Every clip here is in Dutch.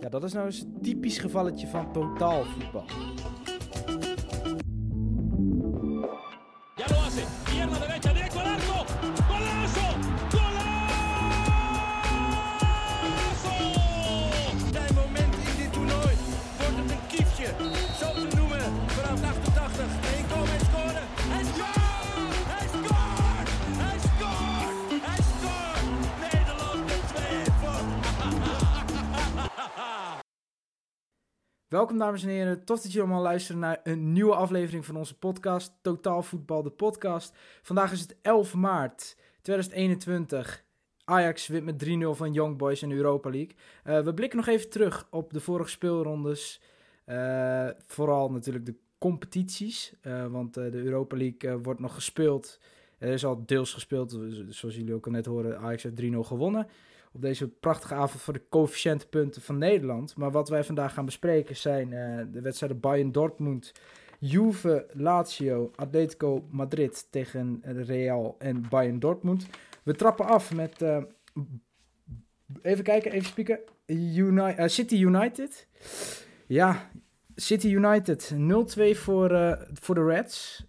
Ja, dat is nou eens een typisch gevalletje van totaalvoetbal. Welkom dames en heren, tof dat jullie allemaal luisteren naar een nieuwe aflevering van onze podcast, Totaal Voetbal, de podcast. Vandaag is het 11 maart 2021. Ajax wint met 3-0 van Young Boys in de Europa League. Eh, we blikken nog even terug op de vorige speelrondes. Eh, vooral natuurlijk de competities, eh, want de Europa League wordt nog gespeeld. Er is al deels gespeeld, zoals jullie ook al net horen, Ajax heeft 3-0 gewonnen op deze prachtige avond voor de coëfficiëntenpunten van Nederland. Maar wat wij vandaag gaan bespreken zijn eh, de wedstrijden Bayern Dortmund, Juve, Lazio, Atletico Madrid tegen Real en Bayern Dortmund. We trappen af met, eh, even kijken, even spieken, eh, City United. Ja, City United 0-2 voor, eh, voor de Reds.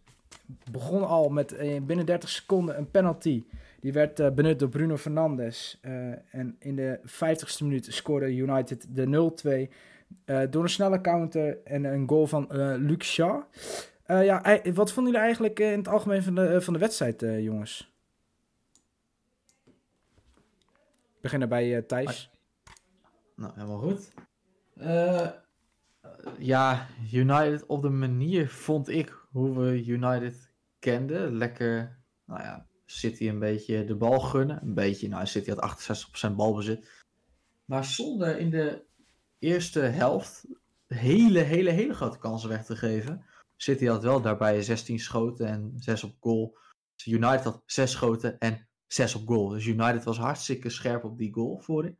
Begon al met eh, binnen 30 seconden een penalty. Die werd eh, benut door Bruno Fernandes. Eh, en in de 50ste minuut scoorde United de 0-2. eh, door een snelle counter en een goal van Luc Shaw. Ja, wat vonden jullie eigenlijk in het algemeen van de, van de wedstrijd, jongens? Ik begin bij Thijs. Nou, helemaal goed. Ja, United op de manier vond ik hoe we United kenden. Lekker, nou ja, City een beetje de bal gunnen. Een beetje, nou City had 68% balbezit. Maar zonder in de eerste helft hele, hele, hele grote kansen weg te geven. City had wel daarbij 16 schoten en 6 op goal. United had 6 schoten en 6 op goal. Dus United was hartstikke scherp op die goal voorin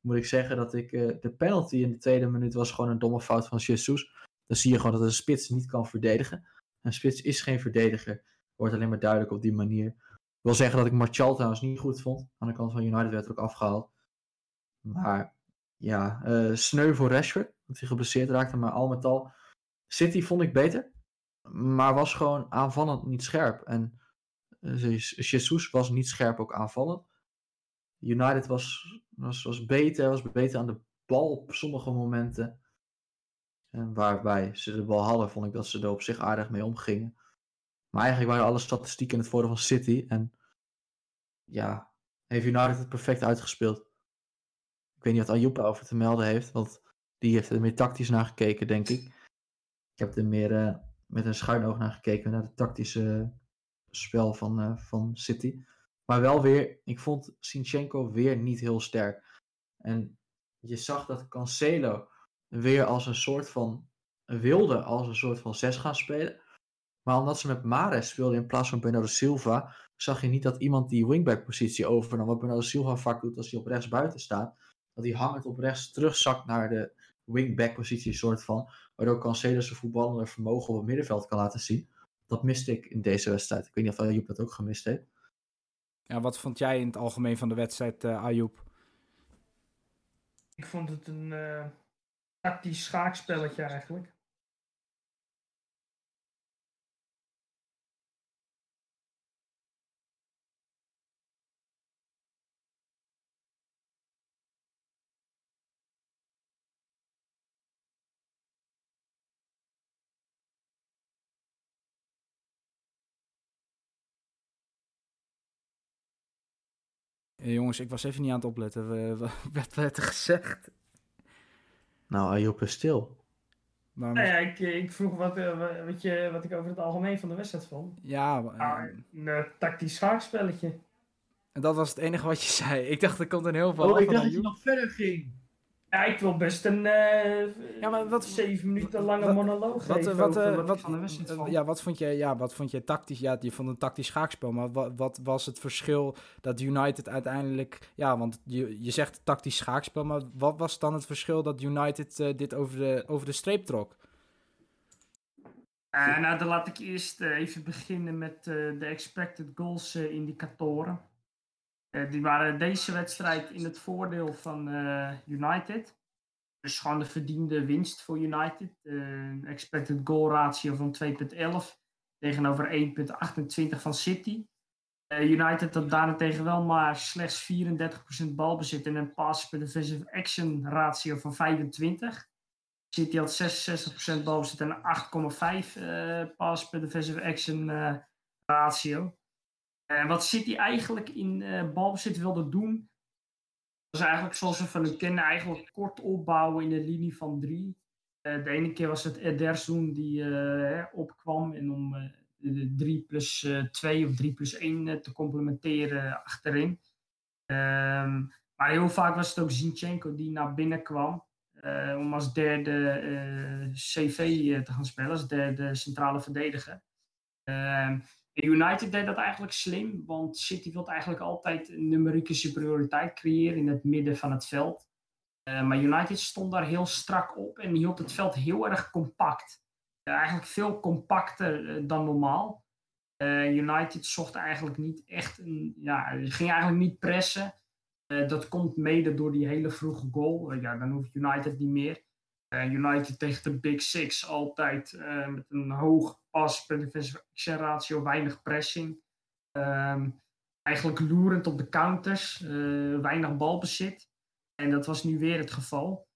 moet ik zeggen dat ik eh, de penalty in de tweede minuut was gewoon een domme fout van Jesus. Dan zie je gewoon dat een spits niet kan verdedigen. Een spits is geen verdediger. Wordt alleen maar duidelijk op die manier. Wil zeggen dat ik Martial trouwens niet goed vond. Aan de kant van United werd er ook afgehaald. Maar ja, eh, sneu voor Rashford. Dat hij geblesseerd raakte. Maar al met al, City vond ik beter. Maar was gewoon aanvallend niet scherp. En eh, Jesus was niet scherp ook aanvallend. United was, was, was beter, was beter aan de bal op sommige momenten. En waarbij ze de bal hadden, vond ik dat ze er op zich aardig mee omgingen. Maar eigenlijk waren alle statistieken in het voordeel van City. En ja, heeft United het perfect uitgespeeld. Ik weet niet wat Ayoub over te melden heeft, want die heeft er meer tactisch naar gekeken, denk ik. Ik heb er meer eh, met een schuin oog naar gekeken, naar het tactische spel van, eh, van City. Maar wel weer, ik vond Sinchenko weer niet heel sterk. En je zag dat Cancelo weer als een soort van wilde als een soort van 6 gaan spelen. Maar omdat ze met Mares speelden in plaats van Bernardo Silva, zag je niet dat iemand die wingback positie overnam. Wat Bernardo Silva vaak doet als hij op rechts buiten staat. Dat hij hangend op rechts terugzakt naar de wingback positie soort van. Waardoor Cancelo zijn voetballende vermogen op het middenveld kan laten zien. Dat miste ik in deze wedstrijd. Ik weet niet of Ayoub dat ook gemist heeft. Ja, wat vond jij in het algemeen van de wedstrijd, eh Ayoub? Ik vond het een eh, tactisch schaakspelletje eigenlijk. Eh, jongens, ik was even niet aan het opletten. We- we- Wat werd er gezegd? Nou, Ayoub is stil. Maar, Nou ja, ik, ik vroeg wat, eh, wa- wat, je, wat ik over het algemeen van de wedstrijd vond. ja, eh, Nou, een tactisch schaakspelletje. en dat was het enige wat je zei. Ik dacht, er komt een heel verhaal Oh, ik dacht dat je nog verder ging. Ja, ik wil best een eh Ja, maar wat- zeven minuten lange wat- monoloog Wat, geven wat, over eh, wat, wat, ik van de wedstrijd eh, vond. ja, wat vond je, ja, wat vond je tactisch? Ja, je vond een tactisch schaakspel, maar wat, wat was het verschil dat United uiteindelijk, ja, want je, je zegt tactisch schaakspel, maar wat was dan het verschil dat United dit over de, over de streep trok? Nou, dan laat ik eerst even beginnen met de expected goals indicatoren. Eh, die waren deze wedstrijd in het voordeel van eh, United. Dus gewoon de verdiende winst voor United. Een expected goal ratio van 2,11 tegenover 1,28 van City. United had daarentegen wel maar slechts 34% balbezit en een pass per defensive action ratio van 25. City had 66% balbezit en 8,5 uh, pass per defensive action ratio. En wat City eigenlijk in balbezit wilde doen, was eigenlijk zoals we van hun kennen, eigenlijk kort opbouwen in de linie van drie. de ene keer was het Ederson die opkwam en om 3 plus 2 of 3 plus 1 te complementeren achterin. Um, maar heel vaak was het ook Zinchenko die naar binnen kwam. Om als derde CV te gaan spelen, als derde centrale verdediger. Uh, United deed dat eigenlijk slim, want City wil eigenlijk altijd een numerieke superioriteit creëren in het midden van het veld. maar United stond daar heel strak op en hield het veld heel erg compact eigenlijk veel compacter eh, dan normaal. Eh, United zocht eigenlijk niet echt een, ja, ging eigenlijk niet pressen. Dat komt mede door die hele vroege goal. Ja, dan hoeft United niet meer. Uh, United tegen de Big Six altijd met een hoog pas per defensive ratio, weinig pressing. Um, eigenlijk loerend op de counters, weinig balbezit. En dat was nu weer het geval.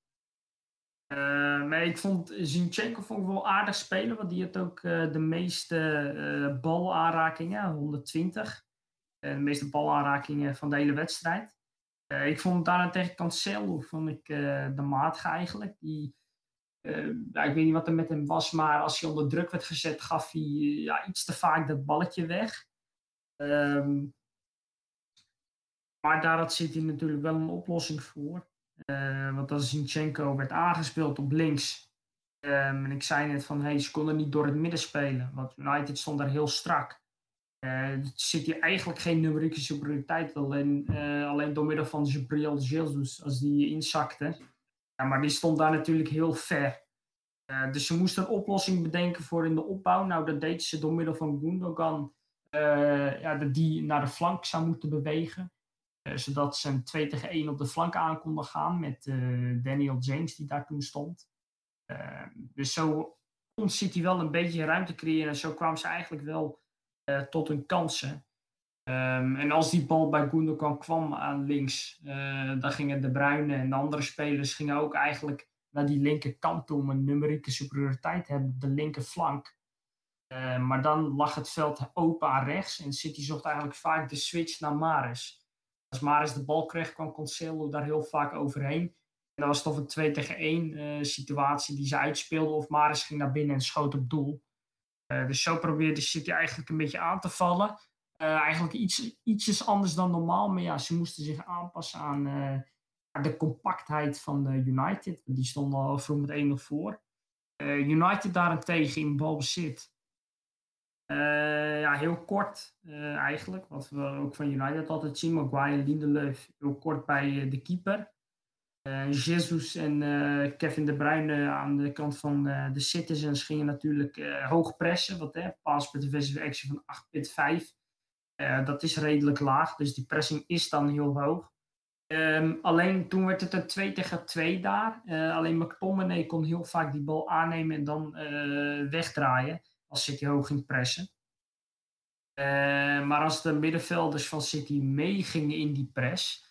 Uh, maar ik vond Zinchenko vond ik wel aardig spelen, want die had ook uh, de meeste uh, balaanrakingen, 120. de meeste balaanrakingen van de hele wedstrijd. ik vond daarna tegen Cancelo vond ik de matige eigenlijk. Die, ja, ik weet niet wat er met hem was, maar als hij onder druk werd gezet, gaf hij ja, iets te vaak dat balletje weg. Um, maar daar had City natuurlijk wel een oplossing voor. Uh, want als Zinchenko werd aangespeeld op links. Um, en ik zei net van, hey, ze konden niet door het midden spelen. Want United stond daar heel strak. Zit hier eigenlijk geen numerieke superioriteit. Alleen, alleen door middel van Gabriel Jesus, als die inzakte. Maar die stond daar natuurlijk heel ver. dus ze moesten een oplossing bedenken voor in de opbouw. Nou, dat deden ze door middel van Gundogan. ja, dat die naar de flank zou moeten bewegen. Eh, zodat ze een 2 tegen 1 op de flank aan konden gaan met uh, Daniel James die daar toen stond. Uh, dus zo kon City wel een beetje ruimte creëren en zo kwamen ze eigenlijk wel uh, tot hun kansen. Um, en als die bal bij Gundogan kwam aan links, dan gingen de Bruyne en de andere spelers gingen ook eigenlijk naar die linkerkant toe om een numerieke superioriteit te hebben, de linkerflank. maar dan lag het veld open aan rechts en City zocht eigenlijk vaak de switch naar Maris. Als Maris de bal kreeg, kwam Concelo daar heel vaak overheen. En dat was toch een 2 tegen 1 uh, situatie die ze uitspeelden. Of Maris ging naar binnen en schoot op doel. Uh, dus zo probeerde City eigenlijk een beetje aan te vallen. Uh, eigenlijk iets, ietsjes anders dan normaal. Maar ja, ze moesten zich aanpassen aan de compactheid van de United. Die stonden al vroeg met 1-0 voor. United daarentegen in balbezit uh, ja, heel kort uh, eigenlijk, wat we ook van United altijd zien. Maguire, Lindelöf, heel kort bij uh, de keeper. Jesus en Kevin De Bruyne aan de kant van de Citizens gingen natuurlijk hoog pressen. Wat hè, pass per defensive action van 8,5. Dat is redelijk laag, dus die pressing is dan heel hoog. Um, alleen toen werd het een 2 tegen 2 daar. alleen McTominay kon heel vaak die bal aannemen en dan wegdraaien als City hoog ging pressen. Maar als de middenvelders van City meegingen in die press.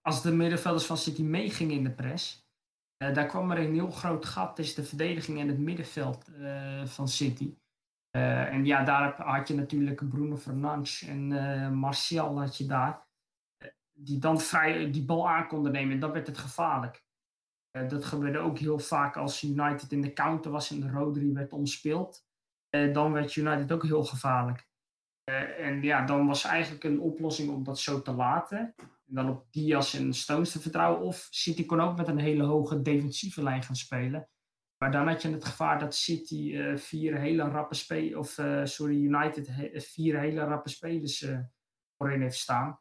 Als de middenvelders van City meegingen in de press. Uh, daar kwam er een heel groot gat tussen de verdediging en het middenveld van City. En ja, daar had je natuurlijk Bruno Fernandes en Martial had je daar. die dan vrij die bal aan konden nemen. En dan werd het gevaarlijk. Uh, dat gebeurde ook heel vaak als United in de counter was en de Rodri werd omspeeld. Uh, dan werd United ook heel gevaarlijk. Uh, en ja, dan was eigenlijk een oplossing om dat zo te laten. En dan op Diaz en Stones te vertrouwen. Of City kon ook met een hele hoge defensieve lijn gaan spelen. Maar dan had je het gevaar dat City vier hele rappe spelers, of sorry, United vier hele rappe spelers voorin heeft staan.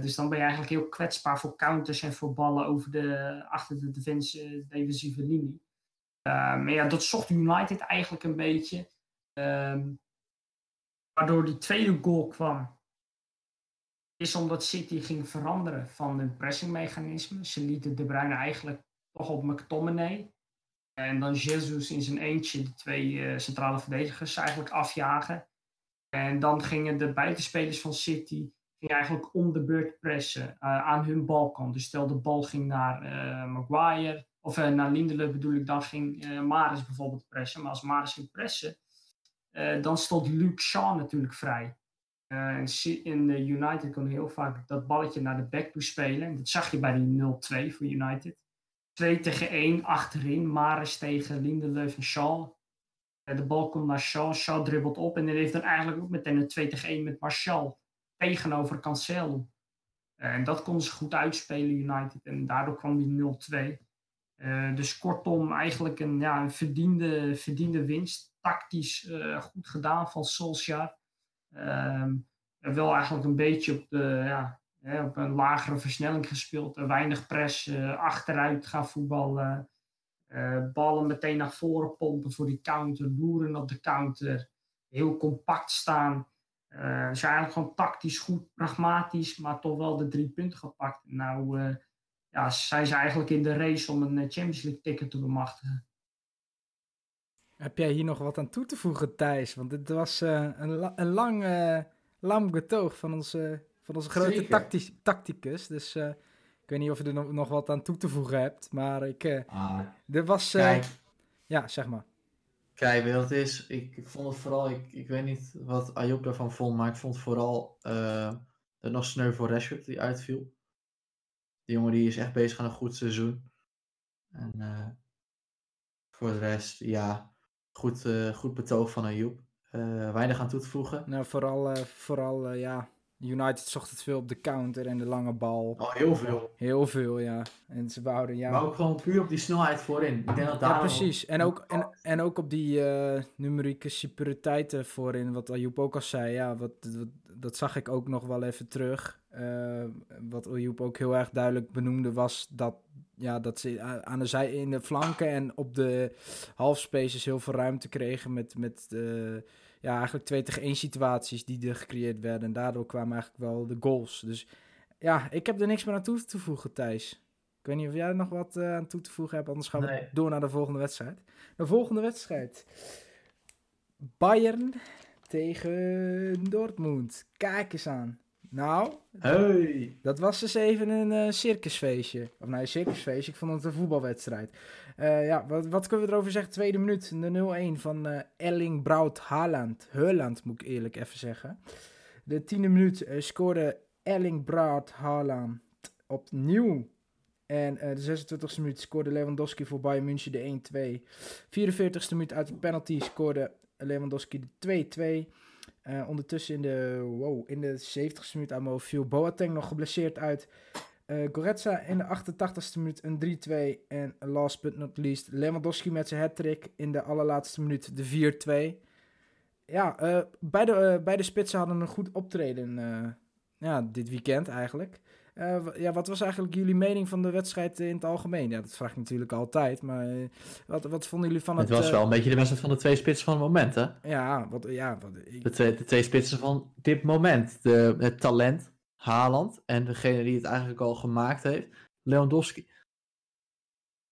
Dus dan ben je eigenlijk heel kwetsbaar voor counters en voor ballen over de, achter de defensie, defensieve linie. Maar ja, dat zocht United eigenlijk een beetje. Um, waardoor die tweede goal kwam, is omdat City ging veranderen van hun pressingmechanisme. Ze lieten De Bruyne eigenlijk toch op McTominay. En dan Jesus in zijn eentje de twee uh, centrale verdedigers eigenlijk afjagen. En dan gingen de buitenspelers van City gingen eigenlijk om de beurt pressen uh, aan hun balkant. Dus stel de bal ging naar uh, Maguire, of naar Lindelöf bedoel ik, dan ging Maris bijvoorbeeld pressen. Maar als Maris ging pressen, dan stond Luke Shaw natuurlijk vrij. in de United kon heel vaak dat balletje naar de back toe spelen. En dat zag je bij die 0-2 voor United. 2 tegen 1 achterin. Maris tegen Lindelöf en Shaw. De bal komt naar Shaw. Shaw dribbelt op. En dan heeft dan eigenlijk ook meteen een 2 tegen 1 met Martial tegenover Cancelo. En dat konden ze goed uitspelen, United. En daardoor kwam die 0-2. Uh, dus kortom, eigenlijk een, ja, een verdiende, verdiende winst. Tactisch uh, goed gedaan van Solskjaer. Uh, wel eigenlijk een beetje op de, ja, op een lagere versnelling gespeeld. weinig press, uh, achteruit gaan voetballen. Uh, ballen meteen naar voren pompen voor die counter, loeren op de counter. Heel compact staan. Ze eigenlijk gewoon tactisch goed, pragmatisch, maar toch wel de drie punten gepakt. Nou ja, zijn ze eigenlijk in de race om een Champions League ticket te bemachtigen. Heb jij hier nog wat aan toe te voegen, Thijs? Want dit was een, een lang, lang van onze van onze grote tactisch, tacticus. Dus uh, ik weet niet of je er nog, nog, wat aan toe te voegen hebt. Maar ik. Uh, ah, er was. Uh, ja, zeg maar. Kijk, wat het is. Ik, ik, vond het vooral. Ik, ik weet niet wat Ayop daarvan vond. Maar ik vond vooral. het nog sneu voor Rashford die uitviel. Die jongen die is echt bezig aan een goed seizoen. En voor de rest, ja. Goed, goed betoog van Ayop. weinig aan toe te voegen. Nou, vooral, vooral ja United zocht het veel op de counter en de lange bal. Oh, heel veel. Heel veel, ja. En ze wouden, ja... Maar ook gewoon puur op die snelheid voorin. Ik denk dat daar ja, precies. En ook, en, en ook op die uh, numerieke superioriteiten voorin, wat Ayoub ook al zei. Ja, wat, wat, dat zag ik ook nog wel even terug. Uh, wat Ayoub ook heel erg duidelijk benoemde, was dat, ja, dat ze aan de zij in de flanken en op de halfspaces heel veel ruimte kregen met... met uh, ja, eigenlijk twee tegen één situaties die er gecreëerd werden. En daardoor kwamen eigenlijk wel de goals. Dus ja, ik heb er niks meer aan toe te voegen, Thijs. Ik weet niet of jij er nog wat uh, aan toe te voegen hebt, anders gaan we door naar de volgende wedstrijd. De volgende wedstrijd. Bayern tegen Dortmund. Kijk eens aan. Nou, hey. dat was dus even een uh, circusfeestje. Of nee, een circusfeestje. Ik vond het een voetbalwedstrijd. Uh, ja, wat, wat, kunnen we erover zeggen? Tweede minuut, de 0-1 van uh, Erling Braut Haaland. Haaland moet ik eerlijk even zeggen. De tiende minuut scoorde Erling Braut Haaland opnieuw. En de 26e minuut scoorde Lewandowski voor Bayern München de 1-2. 44e minuut uit de penalty scoorde Lewandowski de 2-2. Uh, ondertussen in de, wow, in de 70ste minuut aan viel Boateng nog geblesseerd uit. Uh, Goretza in de 88ste minuut een 3-2. En last but not least Lewandowski met zijn hat-trick in de allerlaatste minuut de 4-2. Ja, uh, beide, beide spitsen hadden een goed optreden ja, dit weekend eigenlijk. Ja, wat was eigenlijk jullie mening van de wedstrijd in het algemeen? Ja, dat vraag ik natuurlijk altijd, maar wat, wat vonden jullie van het... Het was wel een beetje de wedstrijd van de twee spitsen van het moment, hè? Ja, wat, ja wat, ik... de, twee, de twee spitsen van dit moment. De, het talent, Haaland, en degene die het eigenlijk al gemaakt heeft, Lewandowski.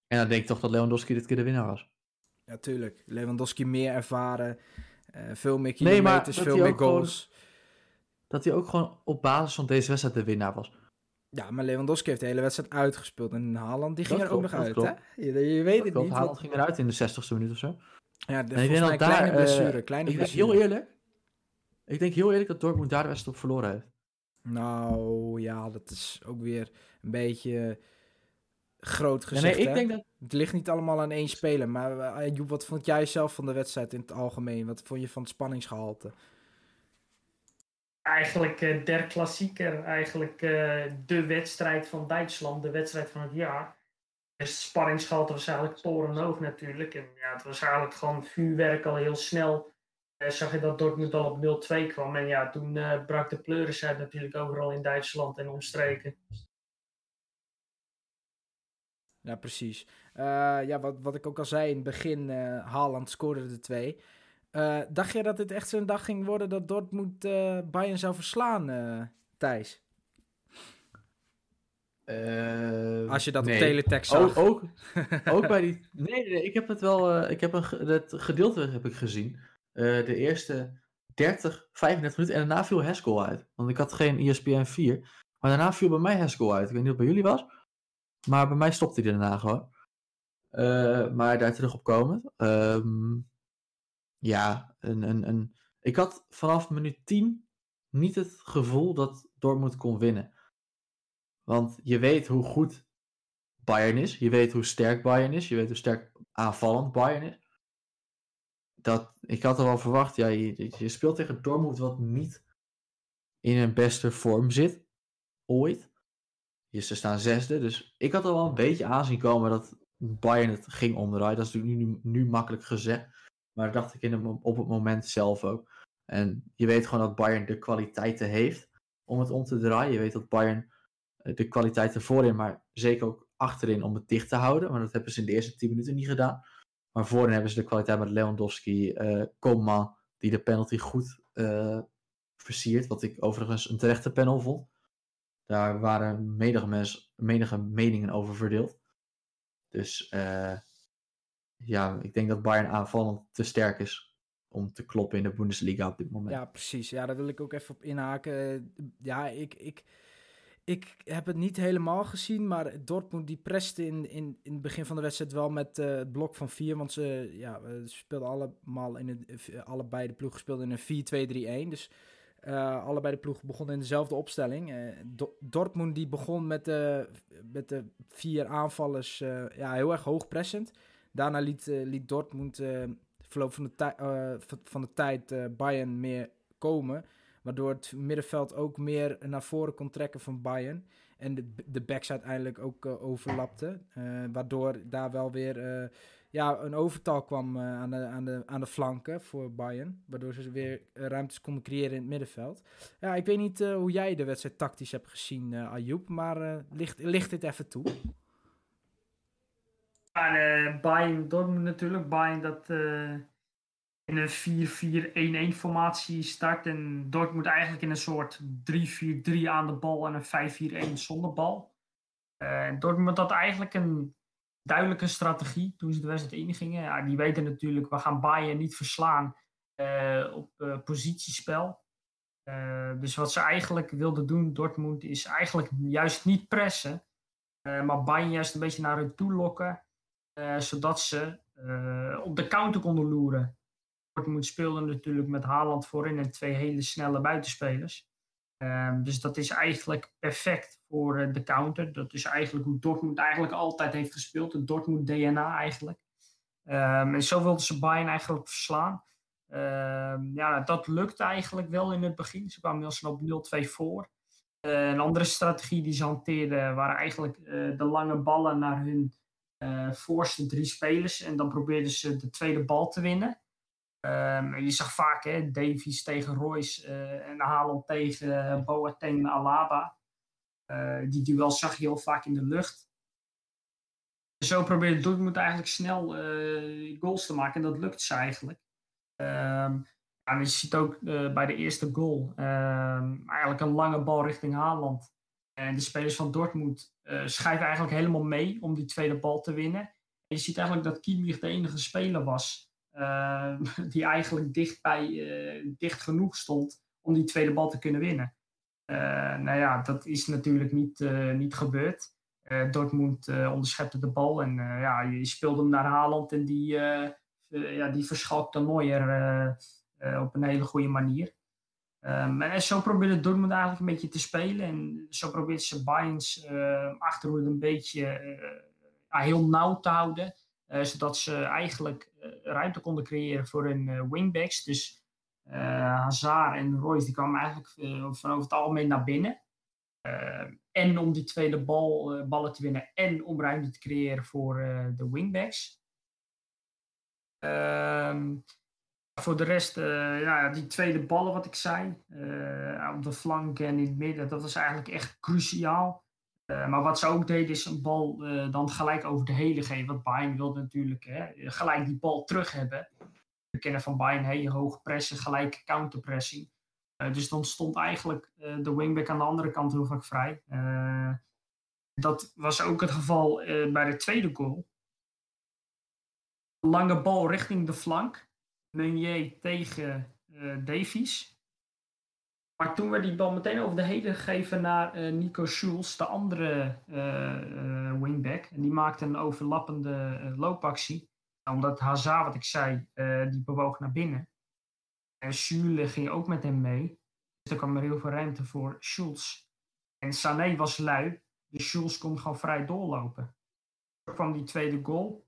En dan denk ik toch dat Lewandowski dit keer de winnaar was. Ja, tuurlijk. Lewandowski meer ervaren, uh, veel meer kilometers, nee, veel meer goals. Gewoon, dat hij ook gewoon op basis van deze wedstrijd de winnaar was. Ja, maar Lewandowski heeft de hele wedstrijd uitgespeeld. En Haaland, die ging er ook nog uit, hè? Je, je weet het niet. Haaland ging eruit in de 60ste minuut of zo. Ja, de, ik denk dat daar, kleine blessure. Kleine ik blessure. heel eerlijk. Ik denk heel eerlijk dat Dortmund daar de wedstrijd op verloren heeft. Nou, ja, dat is ook weer een beetje groot gezegd, nee, ik denk dat... Het ligt niet allemaal aan één speler. Maar uh, Joep, wat vond jij zelf van de wedstrijd in het algemeen? Wat vond je van het spanningsgehalte? eigenlijk uh, der klassieker, eigenlijk uh, de wedstrijd van Duitsland, de wedstrijd van het jaar. Dus het spanningsgehalte was eigenlijk torenhoog natuurlijk. En ja, het was eigenlijk gewoon vuurwerk al heel snel. Uh, zag je dat Dortmund al op 0-2 kwam. En ja, toen brak de pleuris uit natuurlijk overal in Duitsland en omstreken. Ja, precies. ja, wat, wat ik ook al zei in het begin, Haaland scoorde de twee. Eh, dacht je dat dit echt zo'n dag ging worden dat Dortmund eh Bayern zou verslaan, eh, Thijs? Eh, Als je dat nee. op teletext zag. Ook, ook, ook bij die. Nee, nee, nee, ik heb het wel. eh, ik heb een, het gedeelte heb ik gezien. Eh, de eerste 30, 35 minuten. En daarna viel Haskell uit. Want ik had geen ESPN 4. Maar daarna viel bij mij Haskell uit. Ik weet niet of bij jullie was. Maar bij mij stopte hij daarna gewoon. Eh, maar daar terug op komend. ehm, ja, een, een, een, ik had vanaf minuut 10 niet het gevoel dat Dortmund kon winnen. Want je weet hoe goed Bayern is. Je weet hoe sterk Bayern is. Je weet hoe sterk aanvallend Bayern is. Dat, ik had er wel verwacht. Ja, je, speelt tegen Dortmund wat niet in een beste vorm zit. Ooit. Ze staan zesde. Dus ik had er wel een beetje aanzien komen dat Bayern het ging omdraaien. Dat is natuurlijk nu, nu makkelijk gezegd. Maar dat dacht ik in op het moment zelf ook. En je weet gewoon dat Bayern de kwaliteiten heeft om het om te draaien. Je weet dat Bayern eh, de kwaliteiten voorin, maar zeker ook achterin om het dicht te houden. Maar dat hebben ze in de eerste 10 minuten niet gedaan. Maar voorin hebben ze de kwaliteit met Lewandowski, Coman, die de penalty goed eh, versiert. Wat ik overigens een terechte panel vond. Daar waren menige, meningen over verdeeld. Dus eh, ja, ik denk dat Bayern aanvallend te sterk is om te kloppen in de Bundesliga op dit moment. Ja, precies. Ja, daar wil ik ook even op inhaken. Ja, ik, ik, ik heb het niet helemaal gezien, maar Dortmund die preste in, in, in het begin van de wedstrijd wel met eh, het blok van vier. Want ze, ja, speelden allemaal in eh, allebei de ploegen speelden in een 4-2-3-1. Dus eh, allebei de ploegen begonnen in dezelfde opstelling. Do- Dortmund die begon met de, met de vier aanvallers ja, heel erg hoog pressend. Daarna liet, liet Dortmund verloop van de, van- de tijd Bayern meer komen. Waardoor het middenveld ook meer naar voren kon trekken van Bayern. En de, de backs uiteindelijk ook eh, overlapten. eh, waardoor daar wel weer eh, ja, een overtal kwam aan, de, aan, de, aan de flanken voor Bayern. Waardoor ze weer ruimtes konden creëren in het middenveld. Ja, ik weet niet hoe jij de wedstrijd tactisch hebt gezien, Ayoub. Maar licht, licht dit even toe. Ja, Bayern Dortmund natuurlijk. Bayern dat in een 4-4-1-1 formatie start. En Dortmund eigenlijk in een soort 3-4-3 aan de bal en een 5-4-1 zonder bal. Eh, Dortmund had eigenlijk een duidelijke strategie toen ze de wedstrijd ingingen. Ja, die weten natuurlijk, we gaan Bayern niet verslaan eh, op eh, positiespel. Dus wat ze eigenlijk wilden doen, Dortmund, is eigenlijk juist niet pressen. maar Bayern juist een beetje naar hun toe lokken. zodat ze op de counter konden loeren. Dortmund speelde natuurlijk met Haaland voorin en twee hele snelle buitenspelers. Ehm, dus dat is eigenlijk perfect voor eh, de counter. Dat is eigenlijk hoe Dortmund eigenlijk altijd heeft gespeeld. Het Dortmund DNA eigenlijk. Ehm, en zo wilden ze Bayern eigenlijk verslaan. Ehm, ja, dat lukte eigenlijk wel in het begin. Ze kwamen heel snel op 0-2 voor. Eh, een andere strategie die ze hanteerden waren eigenlijk eh, de lange ballen naar hun voorste drie spelers. En dan probeerden ze de tweede bal te winnen. Ehm, je zag vaak hè, Davies tegen Royce eh, en Haaland tegen eh, Boateng en Alaba. Eh, die duel zag je heel vaak in de lucht. Zo probeerde Dortmund eigenlijk snel goals te maken en dat lukt ze eigenlijk. En je ziet ook bij de eerste goal ehm, eigenlijk een lange bal richting Haaland. En de spelers van Dortmund schrijven eigenlijk helemaal mee om die tweede bal te winnen. En je ziet eigenlijk dat Kimmich de enige speler was eh, die eigenlijk dicht, eh, dicht genoeg stond om die tweede bal te kunnen winnen. Eh, nou ja, dat is natuurlijk niet, eh, niet gebeurd. Dortmund onderschepte de bal en ja, je speelde hem naar Haaland en die, ja, die verschalkte Neuer op een hele goede manier. Um, zo probeerde Dortmund eigenlijk een beetje te spelen. En zo probeerde ze Bayern's achterhoede een beetje heel nauw te houden. Uh, zodat ze eigenlijk ruimte konden creëren voor hun wingbacks. Dus Hazard en Royce die kwamen eigenlijk van over het algemeen naar binnen. en om die tweede bal, ballen te winnen en om ruimte te creëren voor de wingbacks. Um, voor de rest, ja, die tweede ballen wat ik zei, op de flank en in het midden, dat was eigenlijk echt cruciaal. Uh, maar wat ze ook deden is een bal dan gelijk over de hele geven. Want Bayern wilde natuurlijk hè, gelijk die bal terug hebben. we kennen van Bayern hele hoge pressen, gelijke counterpressing. Uh, dus dan stond eigenlijk de wingback aan de andere kant heel vaak vrij. Dat was ook het geval bij de tweede goal. Lange bal richting de flank. Meunier tegen Davies. Maar toen werd die bal meteen over de heden gegeven naar uh, Nico Schulz, de andere uh, uh, wingback. En die maakte een overlappende loopactie. Omdat Hazard, wat ik zei, die bewoog naar binnen. En Schule ging ook met hem mee. Dus er kwam er heel veel ruimte voor Schulz. En Sané was lui, dus Schulz kon gewoon vrij doorlopen. Toen kwam die tweede goal.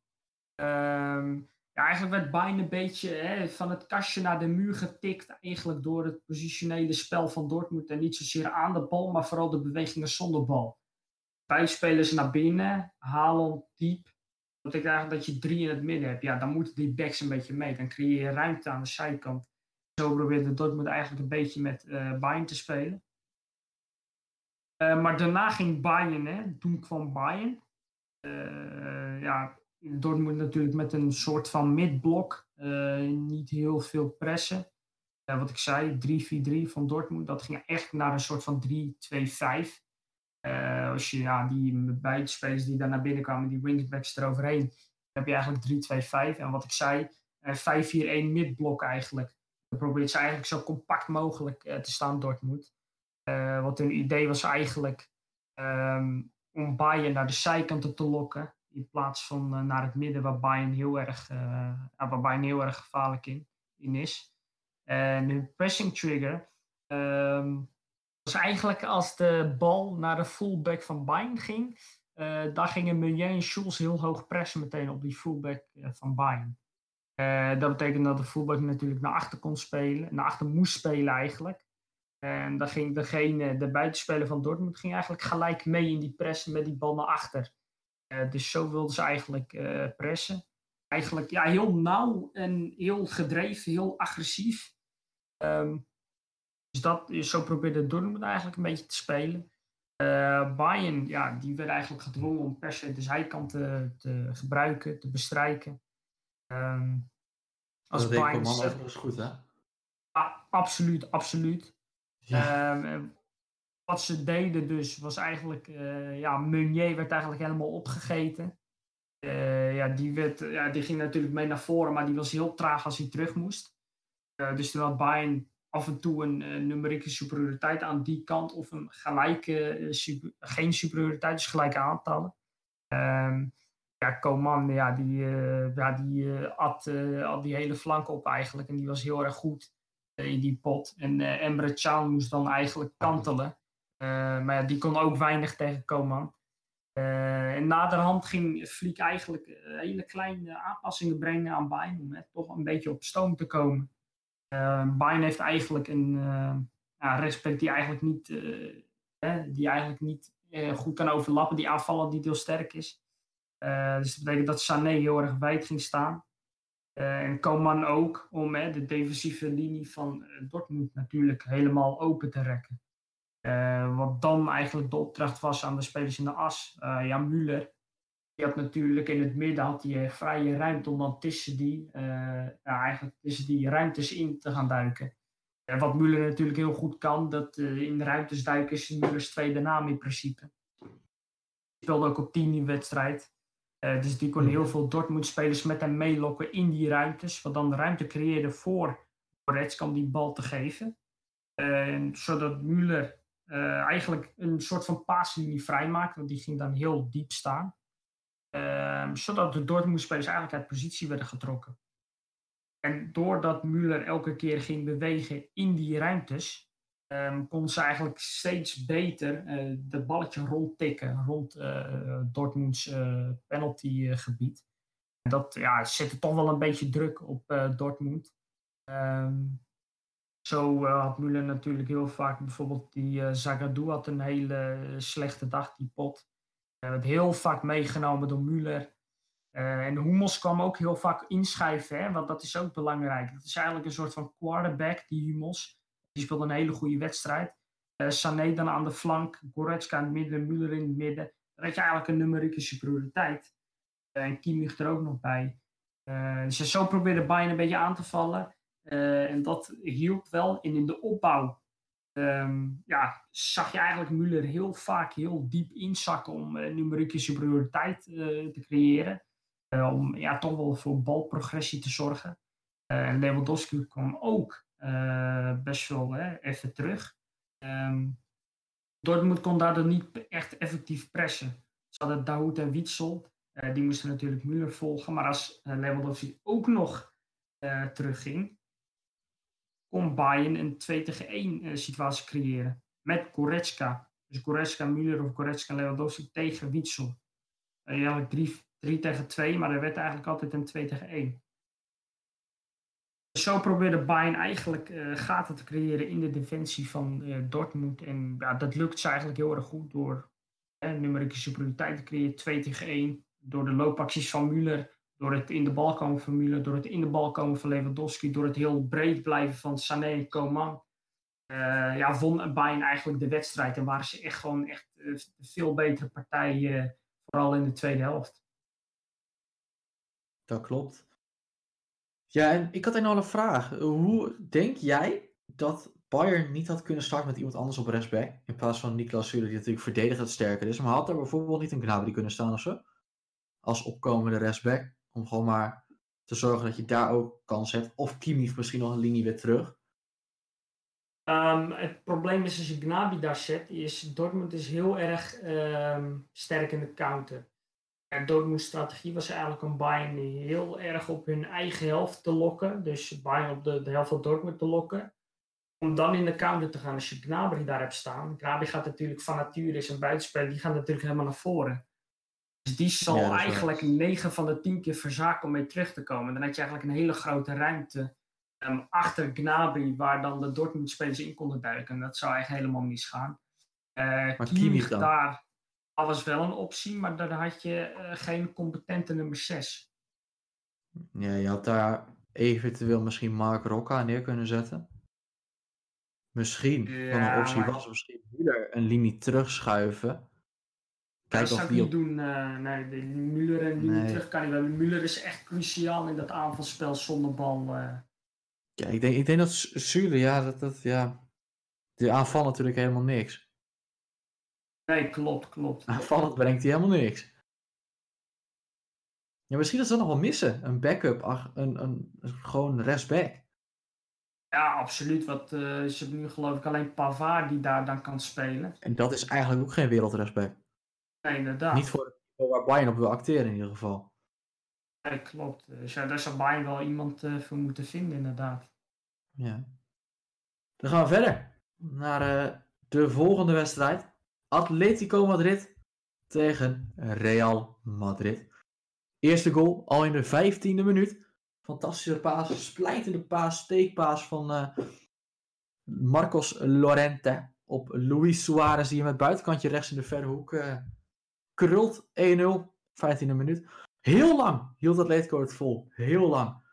Um, eigenlijk werd Bayern een beetje hè, van het kastje naar de muur getikt. Eigenlijk door het positionele spel van Dortmund. En niet zozeer aan de bal, maar vooral de bewegingen zonder bal. Buitenspelers naar binnen, Haaland diep. Dat betekent eigenlijk dat je drie in het midden hebt. Ja, dan moeten die backs een beetje mee. Dan creëer je ruimte aan de zijkant. Zo probeerde Dortmund eigenlijk een beetje met uh, Bayern te spelen. Uh, maar daarna ging Bayern, hè. toen kwam Bayern. Uh, ja, Dortmund natuurlijk met een soort van midblok. Uh, niet heel veel pressen. Uh, wat ik zei, 3-4-3 van Dortmund. Dat ging echt naar een soort van 3-2-5. Uh, als je ja, die beide die daar naar binnen kwamen, die wingbacks eroverheen, dan heb je eigenlijk 3-2-5. En wat ik zei, 5-4-1 midblok eigenlijk. Dan probeert ze eigenlijk zo compact mogelijk te staan, Dortmund. wat hun idee was eigenlijk um, om Bayern naar de zijkanten te lokken. In plaats van uh, naar het midden waar Bayern heel erg, uh, waar Bayern heel erg gevaarlijk in, is. En hun pressing trigger um, was eigenlijk als de bal naar de fullback van Bayern ging. Uh, daar gingen Meunier en Schulz heel hoog pressen meteen op die fullback van Bayern. dat betekent dat de fullback natuurlijk naar achter kon spelen, naar achter moest spelen eigenlijk. En dan ging degene, de buitenspeler van Dortmund ging eigenlijk gelijk mee in die pressen met die bal naar achter. Uh, dus zo wilden ze eigenlijk uh, pressen. Eigenlijk ja, heel nauw en heel gedreven, heel agressief. Um, dus dat, zo probeerde Dortmund eigenlijk een beetje te spelen. Uh, Bayern, ja, die werd eigenlijk gedwongen om per se de zijkant te, te gebruiken, te bestrijken. Um, als dat Bayern... Overigens goed, hè? Ah, absoluut, absoluut. Ja. Um, wat ze deden dus was eigenlijk, uh, ja, Meunier werd eigenlijk helemaal opgegeten. Uh, ja, die, werd, ja, die ging natuurlijk mee naar voren, maar die was heel traag als hij terug moest. Uh, dus toen had Bayern af en toe een, numerieke superioriteit aan die kant, of een gelijke, geen superioriteit, dus gelijke aantallen. Um, ja, Coman, ja, die, ja, die at, at die hele flank op eigenlijk en die was heel erg goed in die pot. En Emre Can moest dan eigenlijk kantelen. Uh, maar die kon ook weinig tegen Koman. Uh, en naderhand ging Fliek eigenlijk uh, hele kleine aanpassingen brengen aan Bayern om toch een beetje op stoom te komen. Bayern heeft eigenlijk een ja, respect die eigenlijk niet, die eigenlijk niet goed kan overlappen, die aanvallen die heel sterk is. dus dat betekent dat Sané heel erg wijd ging staan. en Koman ook om de defensieve linie van Dortmund natuurlijk helemaal open te rekken. Uh, wat dan eigenlijk de opdracht was aan de spelers in de as. Uh, ja, Müller, die had natuurlijk in het midden had hij vrije ruimte om dan tussen die, uh, ja, eigenlijk tussen die ruimtes in te gaan duiken. wat Müller natuurlijk heel goed kan, dat in de ruimtes duiken is Müllers tweede naam in principe. Hij speelde ook op 10 in wedstrijd. dus die kon heel veel Dortmund-spelers met hem meelokken in die ruimtes. Wat dan de ruimte creëerde voor Goretzka om die bal te geven. zodat Müller uh, eigenlijk een soort van paaslinie vrijmaakt, want die ging dan heel diep staan. Uh, zodat de Dortmund-spelers eigenlijk uit positie werden getrokken. En doordat Müller elke keer ging bewegen in die ruimtes, um, kon ze eigenlijk steeds beter uh, dat balletje rondtikken rond uh, Dortmunds penaltygebied. En dat ja, zette toch wel een beetje druk op Dortmund. Um, zo uh, had Müller natuurlijk heel vaak bijvoorbeeld die uh, Zagadou had een hele slechte dag, die pot. Hij werd heel vaak meegenomen door Müller. Uh, en Hummels kwam ook heel vaak inschrijven, hè, want dat is ook belangrijk. Dat is eigenlijk een soort van quarterback, die Hummels. Die speelde een hele goede wedstrijd. Sané dan aan de flank, Goretzka in het midden, Müller in het midden. Dan heb je eigenlijk een numerieke superioriteit. en Kimmich er ook nog bij. Uh, dus zo probeerde Bayern een beetje aan te vallen. Uh, en dat hielp wel. En in de opbouw um, ja, zag je eigenlijk Müller heel vaak heel diep inzakken om uh, numerieke superioriteit te creëren. om ja, toch wel voor balprogressie te zorgen. en Lewandowski kwam ook best wel even terug. Um, Dortmund kon daardoor niet echt effectief pressen. Ze hadden Dahoud en Witsel. Die moesten natuurlijk Müller volgen. Maar als Lewandowski ook nog terugging, kon Bayern een 2 tegen 1 situatie creëren. Met Goretzka. Dus Goretzka, Müller of Goretzka, Lewandowski tegen Witsel. eigenlijk 3 tegen 2, maar er werd eigenlijk altijd een 2 tegen 1 zo probeerde Bayern eigenlijk uh, gaten te creëren in de defensie van uh, Dortmund. En ja, dat lukt ze eigenlijk heel erg goed door uh, numerieke superioriteit te creëren. 2 tegen 1. Door de loopacties van Müller. Door het in de bal komen van Müller. Door het in de bal komen van Lewandowski. Door het heel breed blijven van Sané en Coman. ja, won Bayern eigenlijk de wedstrijd. En waren ze echt gewoon echt een veel betere partij. vooral in de tweede helft. Dat klopt. Ja, en ik had een een vraag. Hoe denk jij dat Bayern niet had kunnen starten met iemand anders op rechtsback? In plaats van Niklas Süle, die natuurlijk verdedigend sterker is. Maar had er bijvoorbeeld niet een Gnabry kunnen staan of zo? Als opkomende rechtsback. Om gewoon maar te zorgen dat je daar ook kans hebt. Of Kimmich misschien nog een linie weer terug. Um, het probleem is als je Gnabry daar zet, is Dortmund is heel erg um, sterk in de counter. En Dortmund's strategie was eigenlijk om Bayern heel erg op hun eigen helft te lokken. Dus Bayern op de, helft van Dortmund te lokken. Om dan in de counter te gaan als je Gnabry daar hebt staan. Gnabry gaat natuurlijk van nature is een buitenspeler. Die gaat natuurlijk helemaal naar voren. Dus die zal eigenlijk 9 van de 10 keer verzaken om mee terug te komen. Dan had je eigenlijk een hele grote ruimte um, achter Gnabry. Waar dan de Dortmund spelers in konden duiken. Dat zou eigenlijk helemaal misgaan. Uh, maar Kimmich daar dat was wel een optie, maar daar had je uh, geen competente nummer 6. Ja, je had daar eventueel misschien Mark Rocca neer kunnen zetten. Misschien ja, een optie maar... was, misschien Müller een linie terugschuiven. Kijk dat zou ik niet doen. Uh, nee, de Müller en linie nee. terug kan niet. wel. Müller is echt cruciaal in dat aanvalspel zonder bal. Uh. Ja, ik denk, ik denk dat Zule, ja, dat, dat, ja, die aanval natuurlijk helemaal niks. Nee, klopt, klopt. Aanvallend brengt hij helemaal niks. Ja, misschien dat ze dat nog wel missen. Een backup, een, een, een gewoon restback. Ja, absoluut. Want uh, ze hebben nu geloof ik alleen Pavard die daar dan kan spelen. En dat is eigenlijk ook geen wereldrestback. Nee, inderdaad. Niet voor waar Bayern op wil acteren in ieder geval. Nee, klopt. Dus ja, daar zou Bayern wel iemand uh, voor moeten vinden, inderdaad. Ja. Dan gaan we verder naar uh, de volgende wedstrijd. Atletico Madrid tegen Real Madrid. Eerste goal al in de 15e minuut. Fantastische paas, splijtende paas, steekpaas van uh, Marcos Lorente op Luis Suarez, die hem met buitenkantje rechts in de verre hoek krult. 1-0, 15e minuut. Heel lang hield Atletico het vol. Heel lang.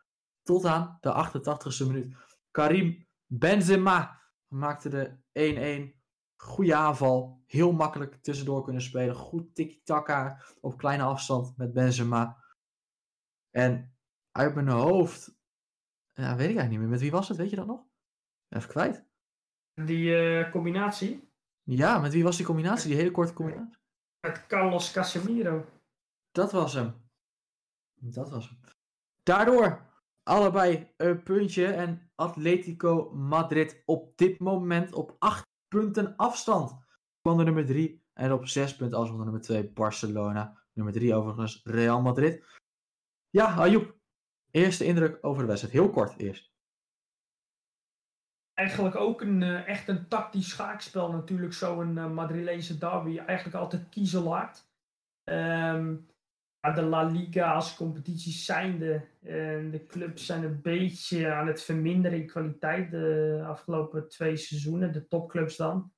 Tot aan de 88e minuut. Karim Benzema maakte de 1-1. Goede aanval. Heel makkelijk tussendoor kunnen spelen. Goed tiki-taka op kleine afstand met Benzema. En uit mijn hoofd. Ja, weet ik eigenlijk niet meer. Met wie was het? Weet je dat nog? Even kwijt. Die uh, combinatie? Ja, met wie was die combinatie? Die hele korte combinatie? Met Carlos Casemiro. Dat was hem. Dat was hem. Daardoor allebei een puntje. En Atletico Madrid op dit moment op 8 punten afstand van de nummer 3. En op 6 punten afstand van de nummer 2 Barcelona. Nummer 3 overigens Real Madrid. Ja, Ayoub. Eerste indruk over de wedstrijd. Heel kort eerst. Eigenlijk ook een, uh, echt een tactisch schaakspel natuurlijk. Zo'n uh, Madrileense derby. Eigenlijk altijd kiezelaard. Um, de La Liga als competitie zijnde. En de clubs zijn een beetje aan het verminderen in kwaliteit de afgelopen twee seizoenen. De topclubs dan.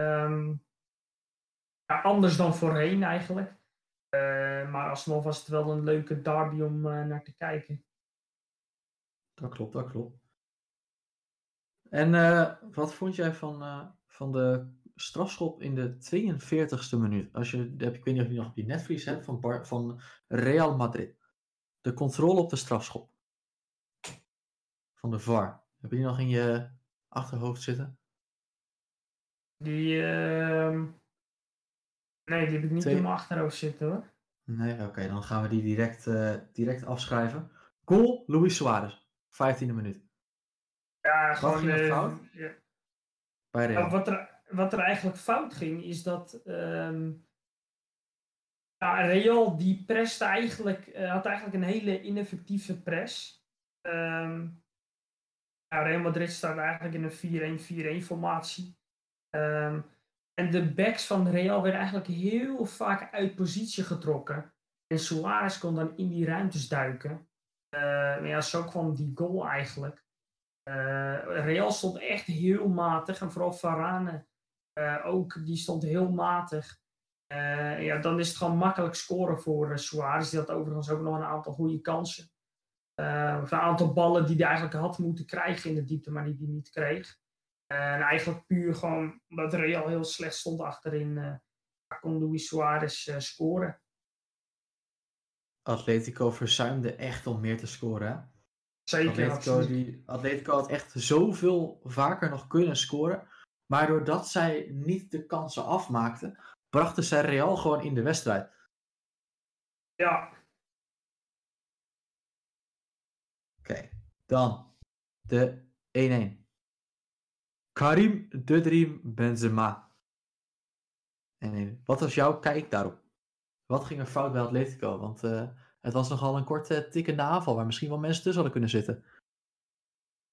Um, ja, anders dan voorheen eigenlijk. Uh, maar alsnog was het wel een leuke derby om naar te kijken. Dat klopt, dat klopt. En uh, wat vond jij van, van de strafschop in de 42e minuut. Als je, ik weet niet of je nog op die netvlies hebt van, van Real Madrid. de controle op de strafschop. Van de VAR. Heb je die nog in je achterhoofd zitten? Die, ehm, nee, die heb ik niet Twee- in mijn achterhoofd zitten hoor. Nee, oké, dan gaan we die direct, eh, direct afschrijven. Goal, Luis Suarez. 15e minuut. Ja, gewoon. ging er eh, fout? ja. Nou, wat, er, wat er eigenlijk fout ging, is dat ehm, ja, Real die preste eigenlijk, eh, had eigenlijk een hele ineffectieve press. Ehm, ja, Real Madrid staat eigenlijk in een 4-1-4-1 formatie. Ehm, en de backs van Real werden eigenlijk heel vaak uit positie getrokken. En Suarez kon dan in die ruimtes duiken. Eh, maar ja, zo kwam die goal eigenlijk. Eh, Real stond echt heel matig. En vooral Varane eh, ook, die stond heel matig. Eh, ja, dan is het gewoon makkelijk scoren voor uh, Suarez. Die had overigens ook nog een aantal goede kansen. Een aantal ballen die hij eigenlijk had moeten krijgen in de diepte, maar die hij niet kreeg. En eigenlijk puur gewoon omdat Real heel slecht stond achterin, eh, kon Luis Suarez scoren. Atletico verzuimde echt om meer te scoren. Zeker, Atletico, die, Atletico had echt zoveel vaker nog kunnen scoren. Maar doordat zij niet de kansen afmaakten, brachten zij Real gewoon in de wedstrijd. Ja, Oké, dan de 1-1. Karim de Dream Benzema. En wat was jouw kijk daarop? Wat ging er fout bij Atletico? Want eh, het was nogal een korte tikkende aanval waar misschien wel mensen tussen hadden kunnen zitten.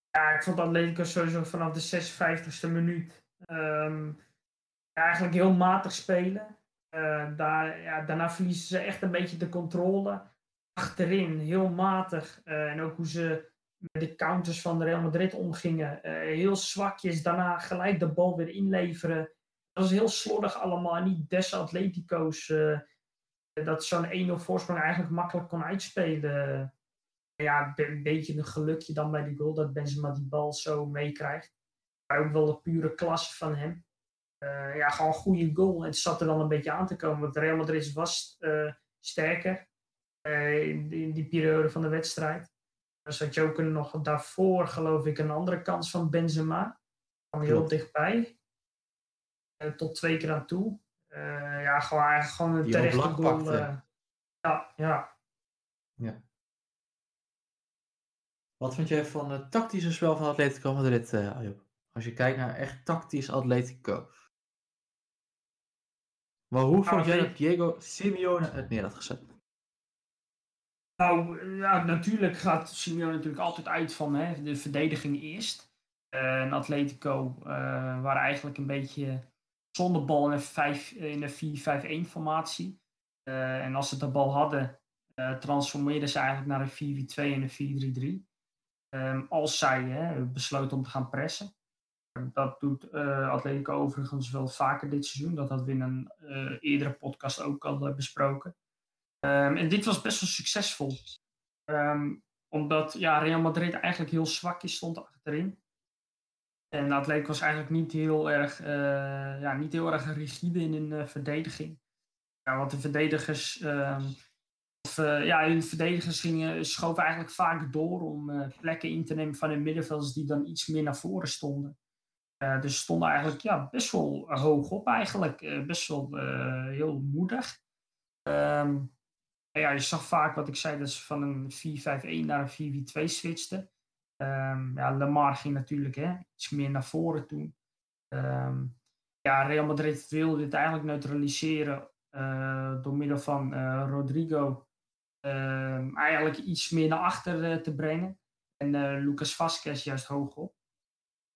Ja, ik vond Atletico sowieso vanaf de 56e minuut ehm, eigenlijk heel matig spelen. Eh, daar, ja, daarna verliezen ze echt een beetje de controle. Achterin, heel matig. Eh, en ook hoe ze met de counters van Real Madrid omgingen. Eh, heel zwakjes, daarna gelijk de bal weer inleveren. Dat was heel slordig allemaal. En niet des Atletico's dat zo'n 1-0 voorsprong eigenlijk makkelijk kon uitspelen ja, een beetje een gelukje dan bij die goal dat Benzema die bal zo meekrijgt. Maar ook wel de pure klasse van hem. Eh, ja, gewoon een goede goal. En het zat er dan een beetje aan te komen. Want Real Madrid was eh, sterker eh, in, die- in die periode van de wedstrijd. Dus had je ook nog daarvoor, geloof ik, een andere kans van Benzema. Van heel dichtbij. Tot twee keer aan toe. Eh, ja, gewoon, eigenlijk gewoon een terechte goal. eh. ja, ja. Wat vind jij van het tactische spel van Atletico Madrid, eh Ayub? Als je kijkt naar echt tactisch Atletico. Maar hoe vond jij nee. dat Diego Simeone het neer had gezet? Nou, ja, natuurlijk gaat Simeone natuurlijk altijd uit van hè, de verdediging eerst. En Atletico eh, waren eigenlijk een beetje zonder bal in een, vijf- in een 4-5-1 formatie. Eh, en als ze de bal hadden, eh, transformeerden ze eigenlijk naar een 4-4-2 en een 4-3-3. Ehm, als zij hè, besloten om te gaan pressen. Dat doet eh, Atletico overigens wel vaker dit seizoen. Dat hadden we in een eerdere podcast ook al besproken. Ehm, en dit was best wel succesvol. Ehm, omdat ja, Real Madrid eigenlijk heel zwak is, stond achterin. En Atletico was eigenlijk niet heel erg, eh, ja, niet heel erg rigide in hun eh, verdediging. Ja, want de verdedigers, ehm, of, eh, ja, hun verdedigers gingen, schoven eigenlijk vaak door om plekken in te nemen van hun middenvelders die dan iets meer naar voren stonden. Dus stonden eigenlijk ja, best wel hoog op eigenlijk. Best wel heel moedig. Ehm, ja, je zag vaak wat ik zei, dat ze van een 4-5-1 naar een 4-4-2 switchten. Ehm, ja, Lamar ging natuurlijk hè, iets meer naar voren toe. Ehm, ja, Real Madrid wilde dit eigenlijk neutraliseren eh, door middel van eh, Rodrigo ehm, eigenlijk iets meer naar achter eh, te brengen. En Lucas Vasquez juist hoog op.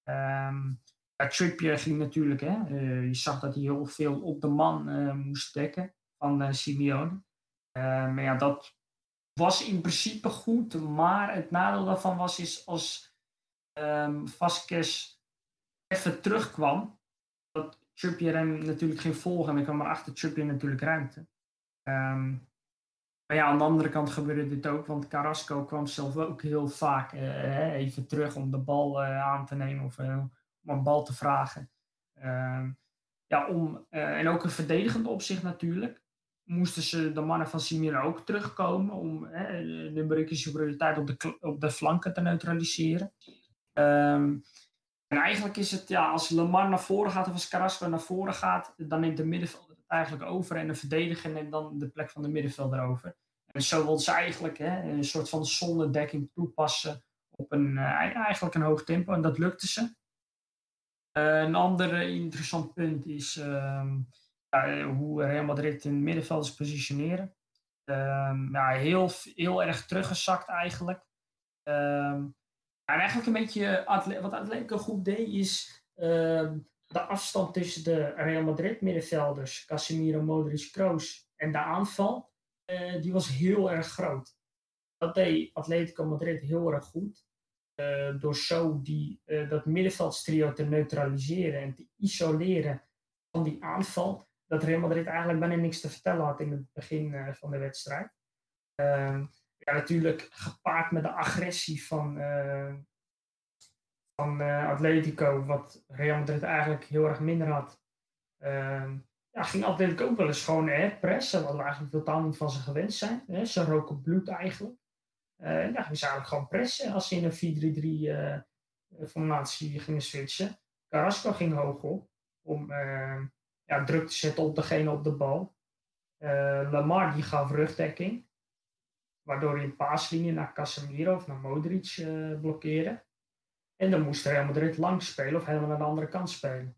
Ja, Trippier ging natuurlijk, hè, je zag dat hij heel veel op de man moest dekken van Simeone. Maar ja, dat was in principe goed. Maar het nadeel daarvan was is als ehm Vasquez even terugkwam, dat Trippier hem natuurlijk ging volgen. En dan kwam er achter Trippier natuurlijk ruimte. Ehm, maar ja, aan de andere kant gebeurde dit ook, want Carrasco kwam zelf ook heel vaak eh, even terug om de bal eh, aan te nemen of eh, om een bal te vragen. Ehm, ja, om, en ook een verdedigend opzicht natuurlijk. Moesten ze de mannen van Simira ook terugkomen om hè, de numerieke superioriteit op de, op de flanken te neutraliseren. Ehm, en eigenlijk is het, ja, als Lamar naar voren gaat of als Carrasco naar voren gaat, dan neemt de middenvelder het eigenlijk over en de verdediger neemt dan de plek van de middenvelder over. En zo wil ze eigenlijk hè, een soort van zonnedekking toepassen op een, eh, eigenlijk een hoog tempo en dat lukte ze. Eh, een ander eh, interessant punt is ehm, eh, hoe Real Madrid in middenvelders positioneren. Ehm, ja, heel, heel erg teruggezakt eigenlijk. Ehm, en eigenlijk een beetje wat Atletico goed deed is ehm, de afstand tussen de Real Madrid middenvelders, Casemiro, Modric, Kroos en de aanval, eh, die was heel erg groot. Dat deed Atletico Madrid heel erg goed. Eh, door zo die, dat middenveldstrio te neutraliseren en te isoleren van die aanval, dat Real Madrid eigenlijk bijna niks te vertellen had in het begin eh, van de wedstrijd. Ehm, ja, natuurlijk gepaard met de agressie van, eh, van eh, Atletico, wat Real Madrid eigenlijk heel erg minder had. Ehm, ja, ging Atletico ook wel eens gewoon hè, pressen, wat we eigenlijk totaal niet van ze gewend zijn. Hè. Ze roken bloed eigenlijk. Eh ja, ze eigenlijk gewoon pressen als ze in een 4-3-3 eh, formatie gingen switchen. Carrasco ging hoog op om eh, ja, druk te zetten op degene op de bal. Eh, Lamar die gaf rugdekking, waardoor hij een paaslinie naar Casemiro of naar Modric eh blokkeerde. En dan moest Real Madrid lang spelen of helemaal naar de andere kant spelen.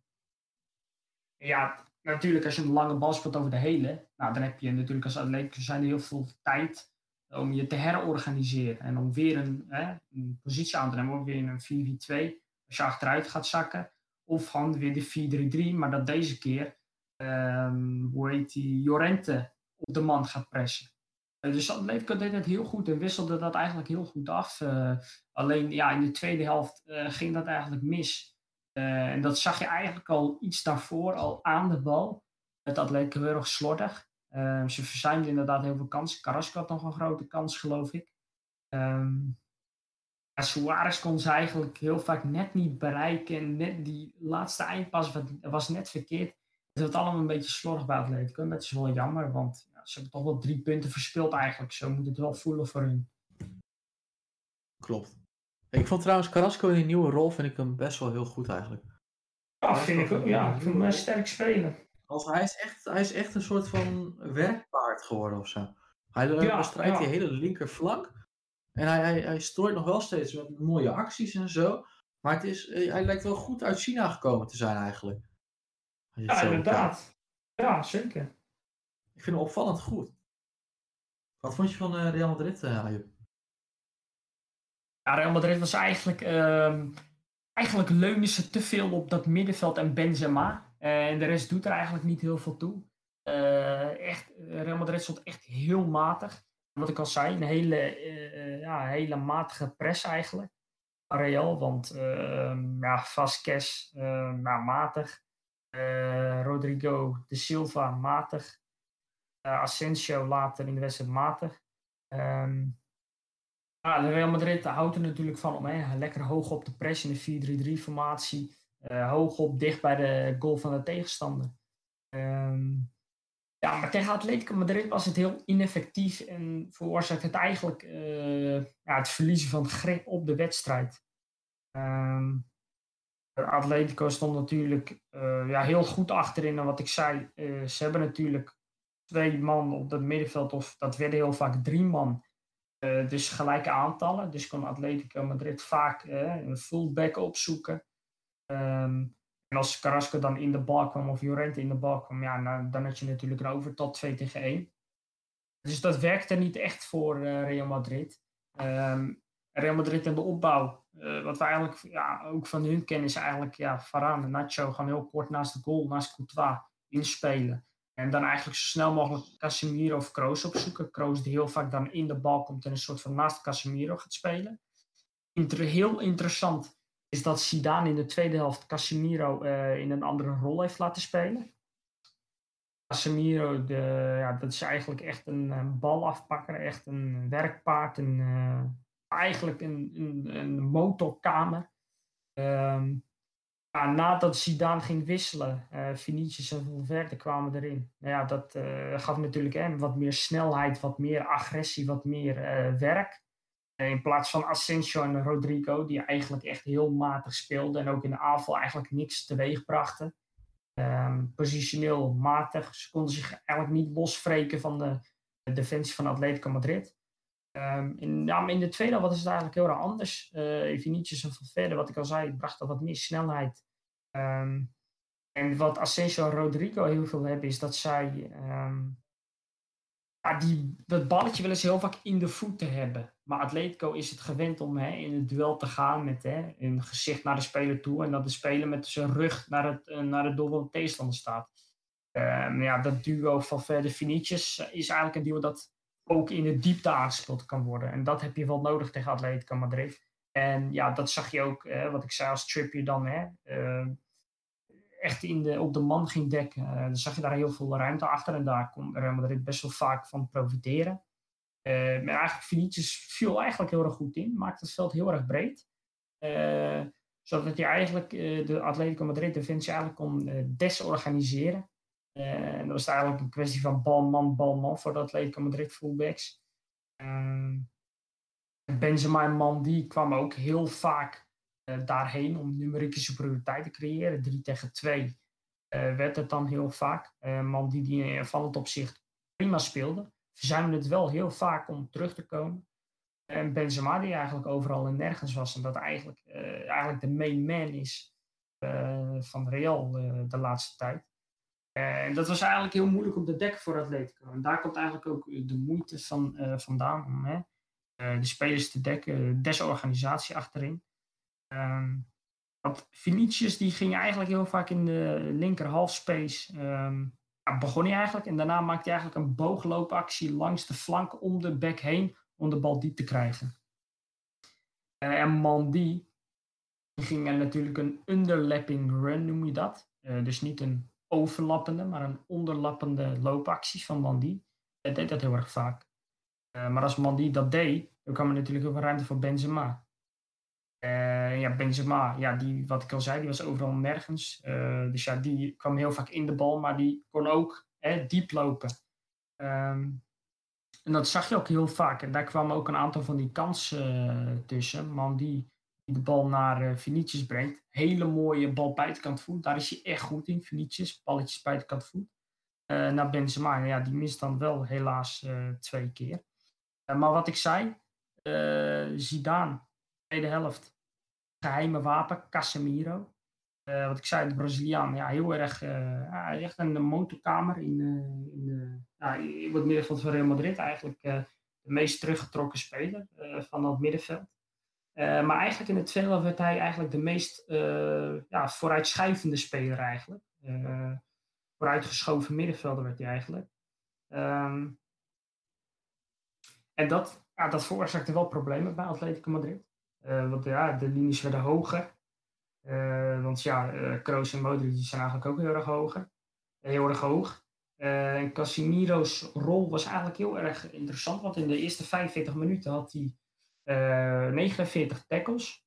En ja, natuurlijk als je een lange bal speelt over de hele, nou, dan heb je natuurlijk als atleet zijn er heel veel tijd om je te herorganiseren en om weer een, hè, een positie aan te nemen, of weer in een 4-4-2, als je achteruit gaat zakken. Of gewoon weer de 4-3-3, maar dat deze keer, ehm, hoe heet die, Jorente op de man gaat pressen. Eh, dus Atletico deed het heel goed en wisselde dat eigenlijk heel goed af. Eh, alleen ja, in de tweede helft eh, ging dat eigenlijk mis. En dat zag je eigenlijk al iets daarvoor, al aan de bal. Het Atletico heel erg slordig. Uh, ze verzuimden inderdaad heel veel kansen. Carrasco had nog een grote kans, geloof ik. Um, Suarez kon ze eigenlijk heel vaak net niet bereiken. En net die laatste eindpas was net verkeerd. Het allemaal een beetje slordig bij Atletico. En dat is wel jammer, want ja, ze hebben toch wel drie punten verspeeld eigenlijk. Zo moet het wel voelen voor hun. Klopt. Ik vond trouwens Carrasco in die nieuwe rol vind ik hem best wel heel goed eigenlijk. Ja, vind ik ook. Ja, ik vind hem een sterk spelen. Als, hij, is echt, hij is echt een soort van werkpaard geworden of zo. Hij Ja, bestrijdt ja. die hele linkerflank. En hij, hij, hij strooit nog wel steeds met mooie acties en zo. Maar het is, eh, hij lijkt wel goed uit China gekomen te zijn eigenlijk. Ja, inderdaad. Ja, zeker. Ik vind hem opvallend goed. Wat vond je van eh, Real Madrid, uh, Ayub? Ja, Real Madrid was eigenlijk... ehm, eigenlijk leunen ze te veel op dat middenveld en Benzema. En de rest doet er eigenlijk niet heel veel toe. Eh, echt, Real Madrid stond echt heel matig. Wat ik al zei, een hele, eh, ja, hele matige press eigenlijk. Real, want ehm, ja, Vasquez eh, nou, matig. Eh, Rodrigo de Silva matig. Eh, Asensio later in de wedstrijd matig. Ehm, ja, Real Madrid houdt er natuurlijk van om lekker hoog op de press in de 4-3-3 formatie. Eh, hoog op, dicht bij de goal van de tegenstander. Ehm, ja, maar tegen Atletico Madrid was het heel ineffectief en veroorzaakt het eigenlijk ja, het verliezen van grip op de wedstrijd. Ehm, Atletico stond natuurlijk eh, ja, heel goed achterin. En wat ik zei, eh, ze hebben natuurlijk twee man op dat middenveld, of dat werden heel vaak drie man. Uh, dus gelijke aantallen. Dus kon Atletico Madrid vaak een fullback opzoeken. Um, en als Carrasco dan in de bal kwam of Llorente in de bal kwam, ja, nou, dan had je natuurlijk een overtal 2 tegen 1. Dus dat werkte niet echt voor Real Madrid. Um, Real Madrid in de opbouw, uh, wat we eigenlijk ja, ook van hun kennen, is eigenlijk ja, Varane en Nacho gaan heel kort naast de goal, naast Courtois, inspelen. En dan eigenlijk zo snel mogelijk Casemiro of Kroos opzoeken. Kroos die heel vaak dan in de bal komt en een soort van naast Casemiro gaat spelen. Heel interessant is dat Zidane in de tweede helft Casemiro uh, in een andere rol heeft laten spelen. Casemiro, de, ja, dat is eigenlijk echt een, balafpakker, echt een werkpaard, een, uh, eigenlijk een, een, een motorkamer. Um, nadat Zidane ging wisselen, uh, Vinicius en Valverde kwamen erin. Nou ja, dat uh, gaf natuurlijk hè, wat meer snelheid, wat meer agressie, wat meer uh, werk. in plaats van Asensio en Rodrigo, die eigenlijk echt heel matig speelden en ook in de aanval eigenlijk niks teweeg brachten. Um, positioneel matig. Ze konden zich eigenlijk niet losvreken van de, de defensie van Atletico Madrid. Um, in, in de tweede is het eigenlijk heel erg anders. Uh, Vinicius en Valverde, wat ik al zei, bracht al wat meer snelheid. Um, en wat Asensio en Rodrigo heel veel hebben, is dat zij um, ja, die, dat balletje willen ze heel vaak in de voeten hebben. Maar Atletico is het gewend om hè, in het duel te gaan met hè, een gezicht naar de speler toe. En dat de speler met zijn rug naar het, uh, naar het doel van de tegenstander staat. ja, dat duo van Verder Vinicius is eigenlijk een duo dat ook in de diepte aangespeeld kan worden. En dat heb je wel nodig tegen Atletico Madrid. En ja, dat zag je ook, eh, wat ik zei, als Trippier dan hè, uh, echt in de, op de man ging dekken. Uh, dan zag je daar heel veel ruimte achter. En daar kon Real Madrid best wel vaak van profiteren. maar eigenlijk Vinicius viel eigenlijk heel erg goed in. Maakte het veld heel erg breed. zodat hij eigenlijk de Atletico Madrid defensie eigenlijk kon desorganiseren. Uh, en dat was eigenlijk een kwestie van balman, balman voor de Atletico Madrid fullbacks. Uh, Benzema en Mandy kwamen ook heel vaak uh, daarheen om numerieke superioriteit te creëren. 3 tegen 2 werd het dan heel vaak. Mandy die in vallend opzicht prima speelde. Verzuimde het wel heel vaak om terug te komen. En Benzema die eigenlijk overal en nergens was. En dat eigenlijk, eigenlijk de main man is van Real de laatste tijd. Eh, en dat was eigenlijk heel moeilijk op te dekken voor Atletico. En daar komt eigenlijk ook de moeite van, uh, vandaan om hè, uh, de spelers te dekken, desorganisatie achterin. Um, want Vinicius die ging eigenlijk heel vaak in de linker halfspace. Um, ja, begon hij eigenlijk en daarna maakte hij eigenlijk een boogloopactie langs de flank om de back heen om de bal diep te krijgen. en Mandy ging er natuurlijk een underlapping run, noem je dat. dus niet een overlappende, maar een onderlappende loopactie van Mandy. Hij deed dat heel erg vaak. Uh, maar als Mandy dat deed, dan kwam er natuurlijk ook ruimte voor Benzema. Uh, ja, Benzema, ja, die, wat ik al zei, die was overal nergens. Uh, dus ja, die kwam heel vaak in de bal, maar die kon ook hè, diep lopen. Um, en dat zag je ook heel vaak. En daar kwamen ook een aantal van die kansen tussen. Mandy de bal naar uh, Vinicius brengt. Hele mooie bal buitenkant voet. Daar is hij echt goed in, Vinicius. Balletjes buitenkant voet. Uh, naar Benzema. Ja, die mist dan wel helaas uh, twee keer. maar wat ik zei, Zidane, tweede helft. Geheime wapen, Casemiro. wat ik zei, de Braziliaan, ja, heel erg, echt een motorkamer in, in, in het middenveld van Real Madrid. Eigenlijk de meest teruggetrokken speler van dat middenveld. Uh, maar eigenlijk in het tweede werd hij eigenlijk de meest uh, ja, vooruitschrijvende speler eigenlijk. Uh, vooruitgeschoven middenvelder werd hij eigenlijk. Um, en dat, ja, dat veroorzaakte wel problemen bij Atletico Madrid. want ja, de linies werden hoger. want ja, Kroos en Modric zijn eigenlijk ook heel erg hoger. heel erg hoog. en Casimiro's rol was eigenlijk heel erg interessant. Want in de eerste 45 minuten had hij 49 eh, tackles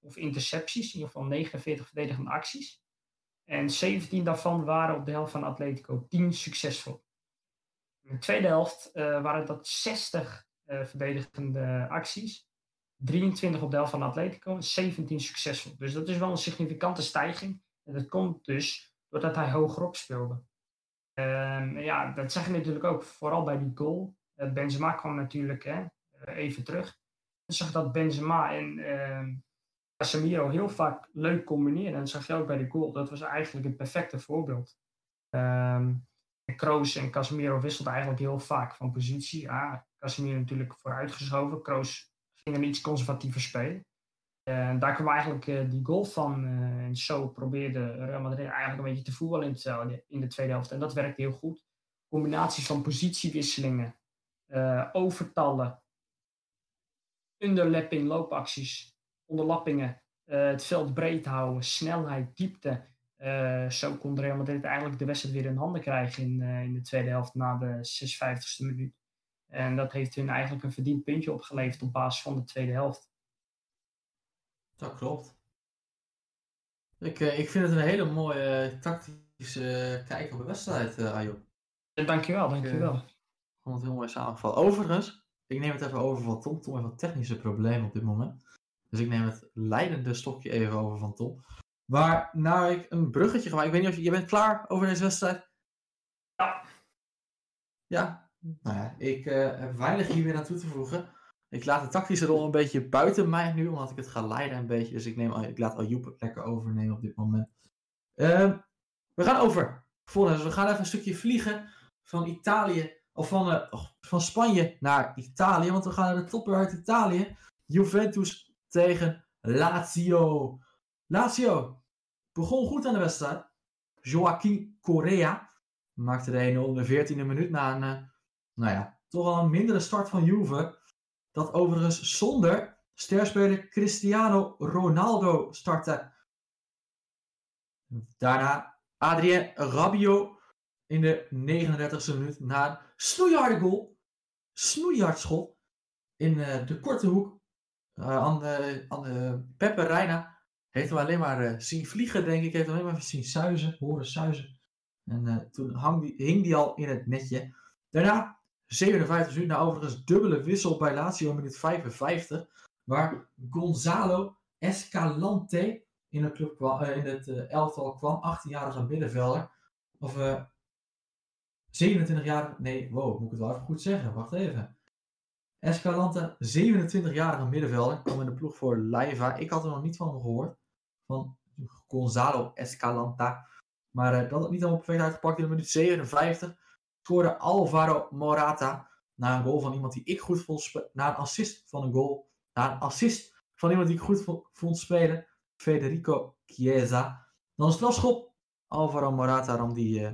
of intercepties, in ieder geval 49 verdedigende acties. En 17 daarvan waren op de helft van Atletico, 10 succesvol. In de tweede helft uh, waren dat 60 uh, eh, verdedigende acties, 23 op de helft van Atletico en 17 succesvol. Dus dat is wel een significante stijging. En dat komt dus doordat hij hogerop speelde. Uh, ja, dat zag je natuurlijk ook vooral bij die goal. Benzema kwam natuurlijk hè, even terug zag dat Benzema en uh, Casemiro heel vaak leuk combineren. En dat zag je ook bij de goal. Dat was eigenlijk het perfecte voorbeeld. Um, Kroos en Casemiro wisselden eigenlijk heel vaak van positie. Ja, Casemiro natuurlijk vooruitgeschoven. Kroos ging een iets conservatiever spelen. En daar kwam eigenlijk uh, die goal van. Uh, en zo probeerde Real Madrid eigenlijk een beetje te voetballen in, in de tweede helft. En dat werkte heel goed. Combinaties van positiewisselingen, uh, overtallen, underlapping loopacties, onderlappingen, uh, het veld breed houden, snelheid, diepte. Uh, zo kon Real Madrid eigenlijk de wedstrijd weer in handen krijgen in, uh, in de tweede helft na de 56e minuut. En dat heeft hun eigenlijk een verdiend puntje opgeleverd op basis van de tweede helft. Dat klopt. Ik, eh, ik vind het een hele mooie eh, tactische eh, kijk op de wedstrijd, Ayoub. dankjewel, dankjewel. Ik vond het heel mooi samengevallen. Overigens, ik neem het even over van Tom. Tom heeft wat technische problemen op dit moment. Dus ik neem het leidende stokje even over van Tom. Waar nou ik een bruggetje ga Ik weet niet of je, je bent klaar over deze wedstrijd? Ja. Ja? Nou ja, ik uh, heb weinig hier weer aan toe te voegen. Ik laat de tactische rol een beetje buiten mij nu, omdat ik het ga leiden een beetje. Dus ik, neem, ik laat Ayoub het lekker overnemen op dit moment. Uh, we gaan over. Volgens, we gaan even een stukje vliegen van Italië, of van, uh, van Spanje naar Italië. Want we gaan naar de topper uit Italië. Juventus tegen Lazio. Lazio begon goed aan de wedstrijd. Joaquin Correa maakte de 1-0 in de 14e minuut na een, uh, nou ja, toch al een mindere start van Juve. Dat overigens zonder sterspeler Cristiano Ronaldo startte. Daarna Adrien Rabiot in de 39e minuut na een snoeiharde goal. Snoeihardsschot in uh, de korte hoek. Aan de, aan de Pepe Reina heeft hem alleen maar uh, zien vliegen, denk ik. Heeft hem alleen maar zien suizen, horen suizen. En toen hang die, hing die al in het netje. Daarna 57 minuten, nou overigens dubbele wissel bij Lazio minuut 55. Waar Gonzalo Escalante in het, club in het elftal kwam. 18-jarige middenvelder. Of 27 jaar, nee, wow, moet ik het wel even goed zeggen. Wacht even. Escalante, 27-jarige middenvelder, kwam in de ploeg voor Leiva. Ik had er nog niet van gehoord. Van Gonzalo Escalanta. Maar dat had niet helemaal perfect uitgepakt in de minuut 57 scoorde Alvaro Morata na een goal van iemand die ik goed vond na een assist van een goal, na een assist van iemand die ik goed vond spelen, Federico Chiesa. Dan een strafschop. Alvaro Morata nam die, uh,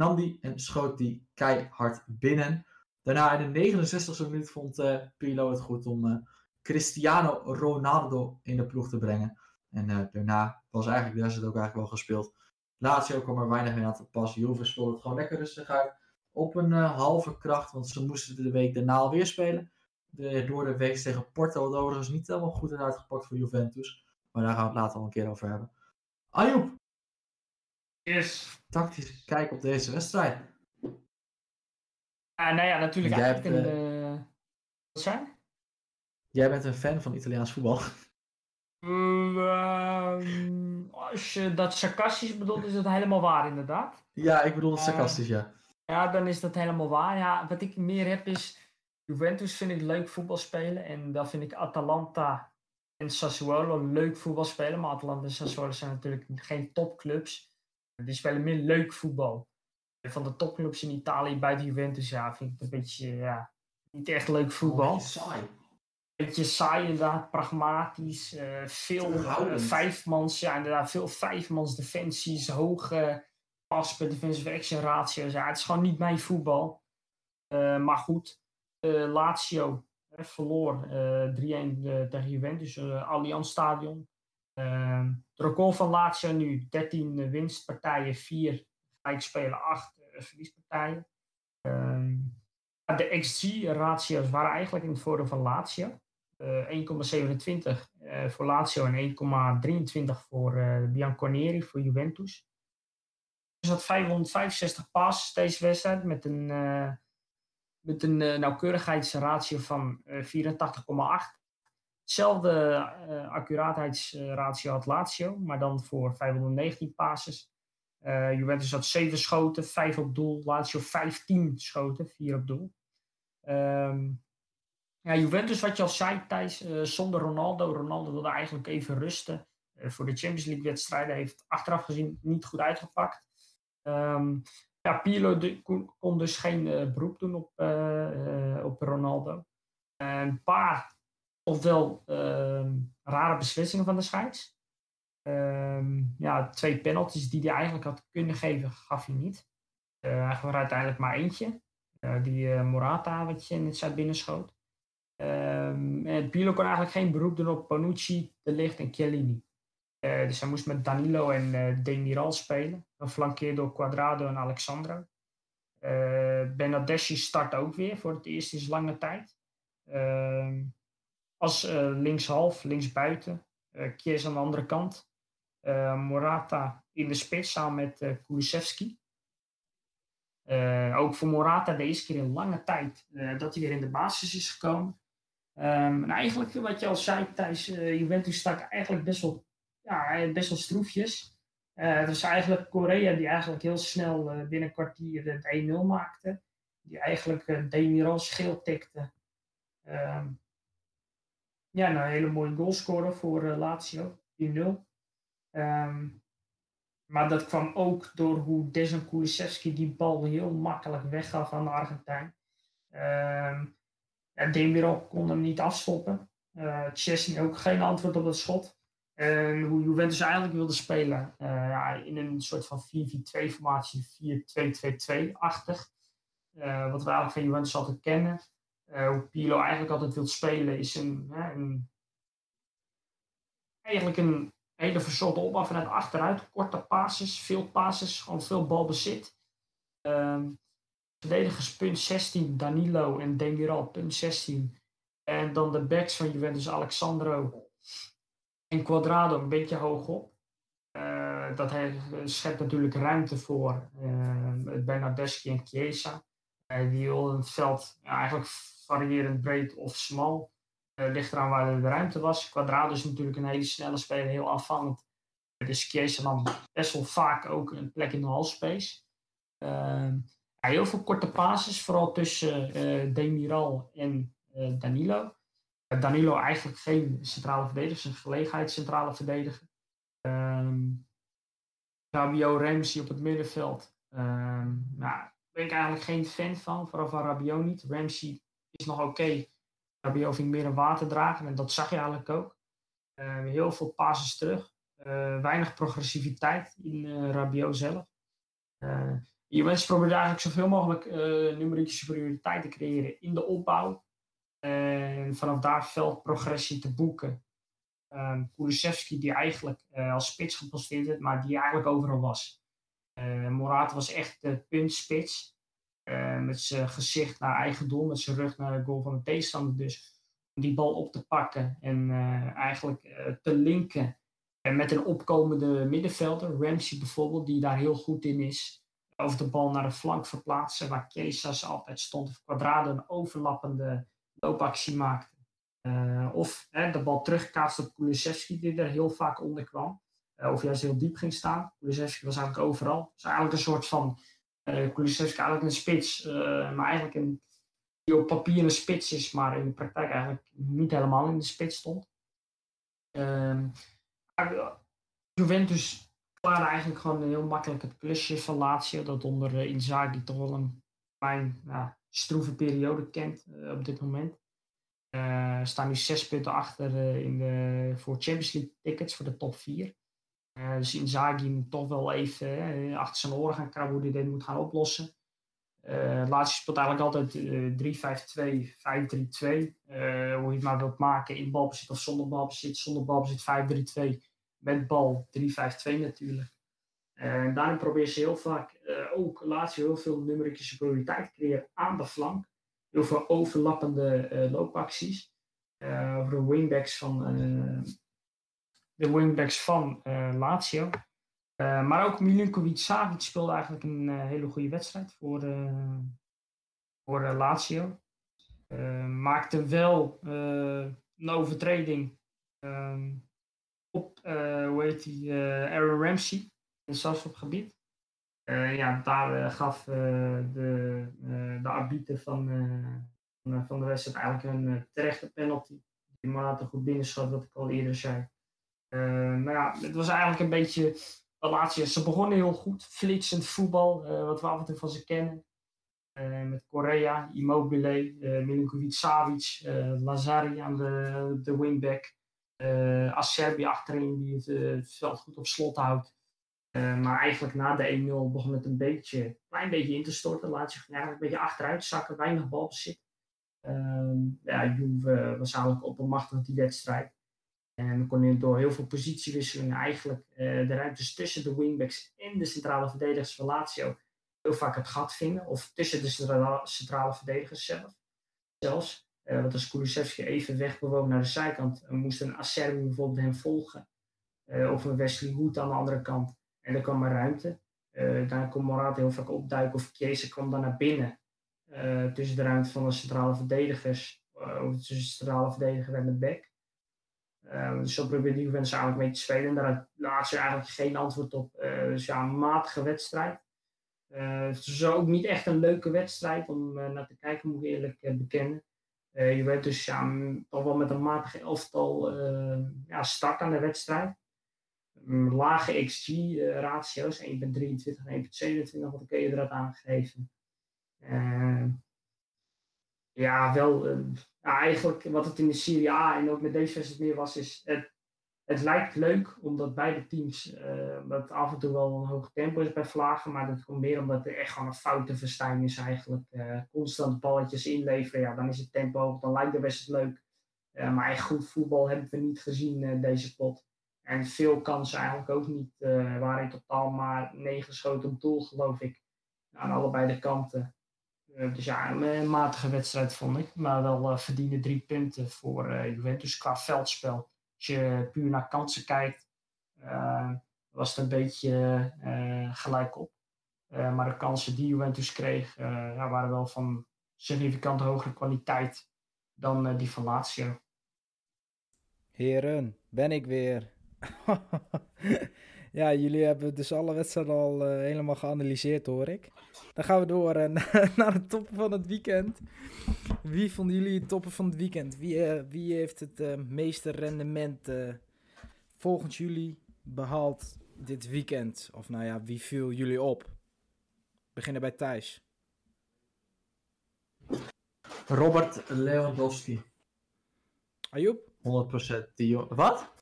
nam die en schoot die keihard binnen. Daarna in de 69e minuut vond uh, het goed om uh, Cristiano Ronaldo in de ploeg te brengen. En daarna was eigenlijk de wedstrijd ook eigenlijk wel gespeeld. Lazio kwam er weinig meer aan te pas. Juve speelde het gewoon lekker rustig uit op een halve kracht, want ze moesten de week daarna alweer spelen. De, door de week tegen Porto, wat overigens niet helemaal goed is uitgepakt voor Juventus. Maar daar gaan we het later al een keer over hebben. Ayoub! Yes. Tactisch kijk op deze wedstrijd. Ah, nou ja, natuurlijk Jij hebt, een... eh, Wat zijn? Jij bent een fan van Italiaans voetbal. Ehm, als je dat sarcastisch bedoelt, is dat helemaal waar inderdaad. ja, ik bedoel het Eh, sarcastisch, ja. Ja, dan is dat helemaal waar. Ja, wat ik meer heb is, Juventus vind ik leuk voetbal spelen. En dan vind ik Atalanta en Sassuolo leuk voetbal spelen. Maar Atalanta en Sassuolo zijn natuurlijk geen topclubs. Die spelen meer leuk voetbal. Van de topclubs in Italië buiten Juventus, ja, vind ik het een beetje, ja, niet echt leuk voetbal. Oh, saai. beetje saai inderdaad, pragmatisch. eh, veel uh, vijfmans, ja inderdaad, veel vijfmans defensies, hoge pas per defensive action ratio's. Ja, het is gewoon niet mijn voetbal. Eh, maar goed, Lazio verloor eh 3-1 eh, tegen Juventus, Allianz Stadion. Het record van Lazio nu 13 winstpartijen, 4 gelijkspelen, 8 uh, verliespartijen. Ehm, de XG-ratio's waren eigenlijk in het voordeel van Lazio. Uh, 1,27 uh, voor Lazio en 1,23 voor Bianconeri, voor Juventus. Dus dat 565 passes deze wedstrijd met een, uh, met een nauwkeurigheidsratio van 84,8. Hetzelfde accuraatheidsratio had Lazio, maar dan voor 519 passes. Juventus had 7 schoten, 5 op doel. Lazio 15 schoten, 4 op doel. Um, ja, Juventus, wat je al zei, Thijs, uh, zonder Ronaldo. Ronaldo wilde eigenlijk even rusten voor de Champions League wedstrijden. Heeft achteraf gezien niet goed uitgepakt. Um, ja, Pirlo de, kon, dus geen beroep doen op, op Ronaldo. een paar, ofwel ehm, rare beslissingen van de scheids. Um, ja, twee penalties die hij eigenlijk had kunnen geven, gaf hij niet. hij gaf er uiteindelijk maar eentje. die Morata, wat je net zei, binnenschoot. Um, en Pirlo kon eigenlijk geen beroep doen op Panucci, De Ligt en Chiellini. Uh, dus hij moest met Danilo en uh, Demiral spelen. Geflankeerd door Quadrado en Alexandro. Uh, Benadeschi start ook weer voor het eerst in lange tijd. Als linkshalf, linksbuiten. Uh, Kies aan de andere kant. Uh, Morata in de spits samen met uh, Kulusevski. Uh, ook voor Morata de eerste keer in lange tijd dat hij weer in de basis is gekomen. Um, en eigenlijk, wat je al zei, Thijs, Juventus stak eigenlijk best wel, ja, best wel stroefjes. het was eigenlijk Korea die eigenlijk heel snel binnen een kwartier het 1-0 maakte. Die eigenlijk uh, Demiral scheel tikte. Um, ja, nou, een hele mooie goal scoren voor Lazio, 4-0. Um, maar dat kwam ook door hoe Dejan Kulusevski die bal heel makkelijk weggaf aan de Argentijn. Um, ja, Demiral kon hem niet afstoppen. Uh, ook geen antwoord op dat schot. En hoe Juventus eigenlijk wilde spelen uh, ja, in een soort van 4-4-2 formatie, 4-2-2-2-achtig. Uh, wat we eigenlijk van Juventus altijd kennen. Hoe Pirlo eigenlijk altijd wil spelen is een, een eigenlijk een hele verzorgde opbouw vanuit achteruit. Korte passes, veel passes, gewoon veel balbezit. Um, verdedigers punt 16, Danilo en Demiral punt 16. En dan de backs van Juventus, Alexandro en Quadrado een beetje hoog op. Uh, dat schept natuurlijk ruimte voor uh, Bernardeschi en Chiesa. Die wilden het veld ja, eigenlijk variërend breed of smal. Uh, ligt eraan waar de ruimte was. Quadrado is natuurlijk een hele snelle speler, heel aanvallend. Dus Chiesa nam best wel vaak ook een plek in de halfspace. Ja, heel veel korte passes, vooral tussen uh, Demiral en Danilo. Danilo eigenlijk geen centrale verdediger, een gelegenheidscentrale verdediger. Um, Rabio Ramsey op het middenveld. Um, nou, daar ben ik eigenlijk geen fan van, vooral van Rabio niet. Ramsey is nog oké, okay, Rabiot meer een waterdrager en dat zag je eigenlijk ook. Uh, heel veel passes terug. Uh, weinig progressiviteit in uh, Rabiot zelf. Uh, Juventus probeerde eigenlijk zoveel mogelijk numerieke superioriteit te creëren in de opbouw. En vanaf daar veldprogressie te boeken. Um, Kulusevski die eigenlijk als spits geposteerd werd, maar die eigenlijk overal was. Morata was echt de puntspits. Uh, met zijn gezicht naar eigen doel, met zijn rug naar de goal van de tegenstander. Dus om die bal op te pakken en uh, eigenlijk uh, te linken met een opkomende middenvelder. Ramsey bijvoorbeeld, die daar heel goed in is. Over de bal naar de flank verplaatsen, waar Kesas altijd stond. Of Quadrado een overlappende loopactie maakte. of de bal terugkaatst op Kulusevski, die er heel vaak onder kwam. of juist heel diep ging staan. Kulusevski was eigenlijk overal. Dus eigenlijk een soort van uh, Kulusevski eigenlijk een spits, uh, maar eigenlijk een, die op papier een spits is, maar in de praktijk eigenlijk niet helemaal in de spits stond. Uh, Juventus klaarde eigenlijk gewoon heel makkelijk het klusje van Lazio, dat onder uh, Inzaghi toch wel een klein nou, stroeve periode kent op dit moment. Staan nu zes punten achter in de, voor Champions League tickets voor de top 4. Uh, dus Inzaghi moet toch wel even uh, achter zijn oren gaan krabben hoe hij dit moet gaan oplossen. Uh, Lazio speelt eigenlijk altijd 3-5-2, 5-3-2. hoe je het maar wilt maken, in balbezit of zonder balbezit. Zonder balbezit 5-3-2, met bal 3-5-2 natuurlijk. En daarin probeert ze heel vaak ook Lazio heel veel numerieke superioriteit te creëren aan de flank. Heel veel overlappende loopacties. over de wingbacks van de wingbacks van uh, Lazio. Uh, maar ook Milinkovic Savic speelde eigenlijk een uh, hele goede wedstrijd voor, voor Lazio. maakte wel een overtreding um, op, hoe heet die, Aaron Ramsey in het strafschopgebied. ja, daar gaf de, de arbiter van, van de wedstrijd eigenlijk een terechte penalty. Die Morata goed binnenschot, wat ik al eerder zei. Uh, maar ja, het was eigenlijk een beetje de laatste. Ze begonnen heel goed, flitsend voetbal, uh, wat we af en toe van ze kennen. Uh, met Korea, Immobile, Milinkovic Savic, Lazari aan de, de wingback. Acerbi achterin die het veld goed op slot houdt. maar eigenlijk na de 1-0 begon het een beetje, klein beetje in te storten. Laat zich eigenlijk een beetje achteruit zakken, weinig balbezit. ja, Juve was eigenlijk oppermachtig die wedstrijd. En we konden door heel veel positiewisselingen eigenlijk uh, de ruimtes tussen de wingbacks en de centrale verdedigers van heel vaak het gat vinden. Of tussen de centrale, verdedigers zelf. Zelfs. Uh, want als Kulusevski even wegbewoog naar de zijkant, uh, moest een Acerbi bijvoorbeeld hem volgen. Eh, of een Wesley Hoed aan de andere kant. En er kwam er ruimte. Dan kon Morata heel vaak opduiken of Chiesa kwam dan naar binnen. Tussen de ruimte van de centrale verdedigers. Of tussen de centrale verdediger en de back. Dus zo probeerde Juventus eigenlijk mee te spelen. En daar laat ze eigenlijk geen antwoord op. dus ja, een matige wedstrijd. het is ook niet echt een leuke wedstrijd om naar te kijken, moet ik eerlijk bekennen. Juventus ja, toch wel met een matige elftal ja, start aan de wedstrijd lage XG-ratio's, 1.23 en 1.27, wat ik eerder had aangegeven. Uh, ja, wel, uh, ja, eigenlijk wat het in de Serie A en ook met deze wedstrijd meer was, is het, het lijkt leuk omdat beide teams, uh, dat af en toe wel een hoog tempo is bij vlagen, maar dat komt meer omdat er echt gewoon een foutenverstijn is eigenlijk. constant balletjes inleveren, ja, dan is het tempo hoog, dan lijkt de wedstrijd leuk. maar echt goed voetbal hebben we niet gezien deze pot. En veel kansen eigenlijk ook niet. Waren in totaal maar negen schoten op doel, geloof ik. Aan allebei de kanten. Uh, dus ja, een matige wedstrijd vond ik. Maar wel uh, verdiende drie punten voor Juventus qua veldspel. Als je puur naar kansen kijkt, was het een beetje gelijk op. maar de kansen die Juventus kreeg, waren wel van significant hogere kwaliteit dan die van Lazio. Heren, ben ik weer. ja, jullie hebben dus alle wedstrijden al uh, helemaal geanalyseerd, hoor ik. Dan gaan we door uh, naar de toppen van het weekend. Wie vonden jullie het toppen van het weekend? Wie, uh, wie heeft het meeste rendement volgens jullie behaald dit weekend? Of nou ja, wie viel jullie op? We beginnen bij Thijs. Robert Lewandowski. Ayoub? 100% die Wat?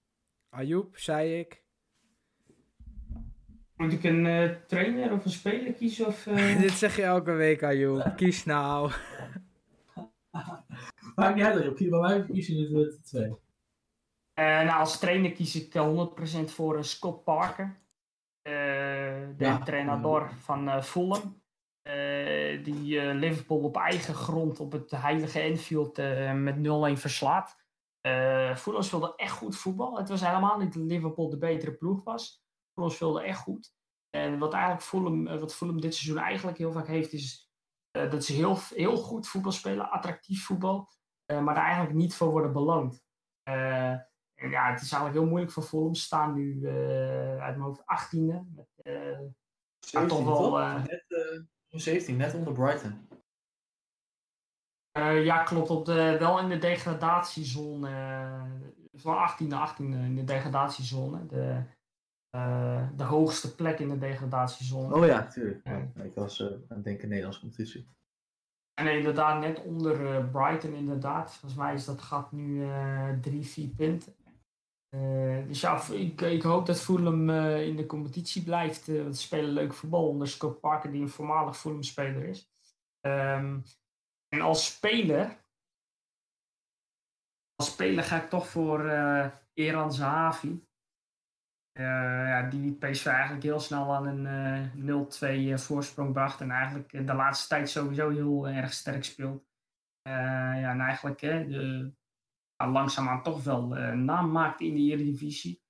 Ayoub, zei ik. Moet ik een uh, trainer of een speler kiezen? Of, uh... Dit zeg je elke week, Ayoub. Kies nou. Maakt niet uit. Bij mij kies je de twee. Uh, nou, als trainer kies ik 100% voor Scott Parker. de ja. trainer van Fulham. die Liverpool op eigen grond op het heilige Enfield met 0-1 verslaat. Uh, Fulham speelde echt goed voetbal. Het was helemaal niet dat Liverpool de betere ploeg was. Speelde echt goed. En wat eigenlijk Fulham, eh, wat Fulham dit seizoen eigenlijk heel vaak heeft, is uh, dat ze heel, heel goed voetbal spelen, attractief voetbal, uh, maar daar eigenlijk niet voor worden beloond. en ja, het is eigenlijk heel moeilijk voor Fulham. Ze staan nu uit mijn hoofd 18e. Met, 17, toch wel, net, 17, net onder Brighton. Ja, klopt. Op de, wel in de degradatiezone. Van 18e, 18e in de degradatiezone. De, uh, de hoogste plek in de degradatiezone. Oh ja, tuurlijk. Ja, ik was aan het denken Nederlandse competitie. En inderdaad, net onder Brighton inderdaad. Volgens mij is dat gat nu 3, 4 punten. dus ja, ik, ik hoop dat Fulham in de competitie blijft. ze spelen leuk voetbal onder Scott Parker, die een voormalig Fulham-speler is. Um, en als speler, als speler ga ik toch voor uh, Eran Zahavi. Uh, ja, die PSV eigenlijk heel snel aan een uh, 0-2 voorsprong bracht. En eigenlijk de laatste tijd sowieso heel erg sterk speelt. ja, en eigenlijk de, langzaamaan toch wel naam maakt in de Eredivisie.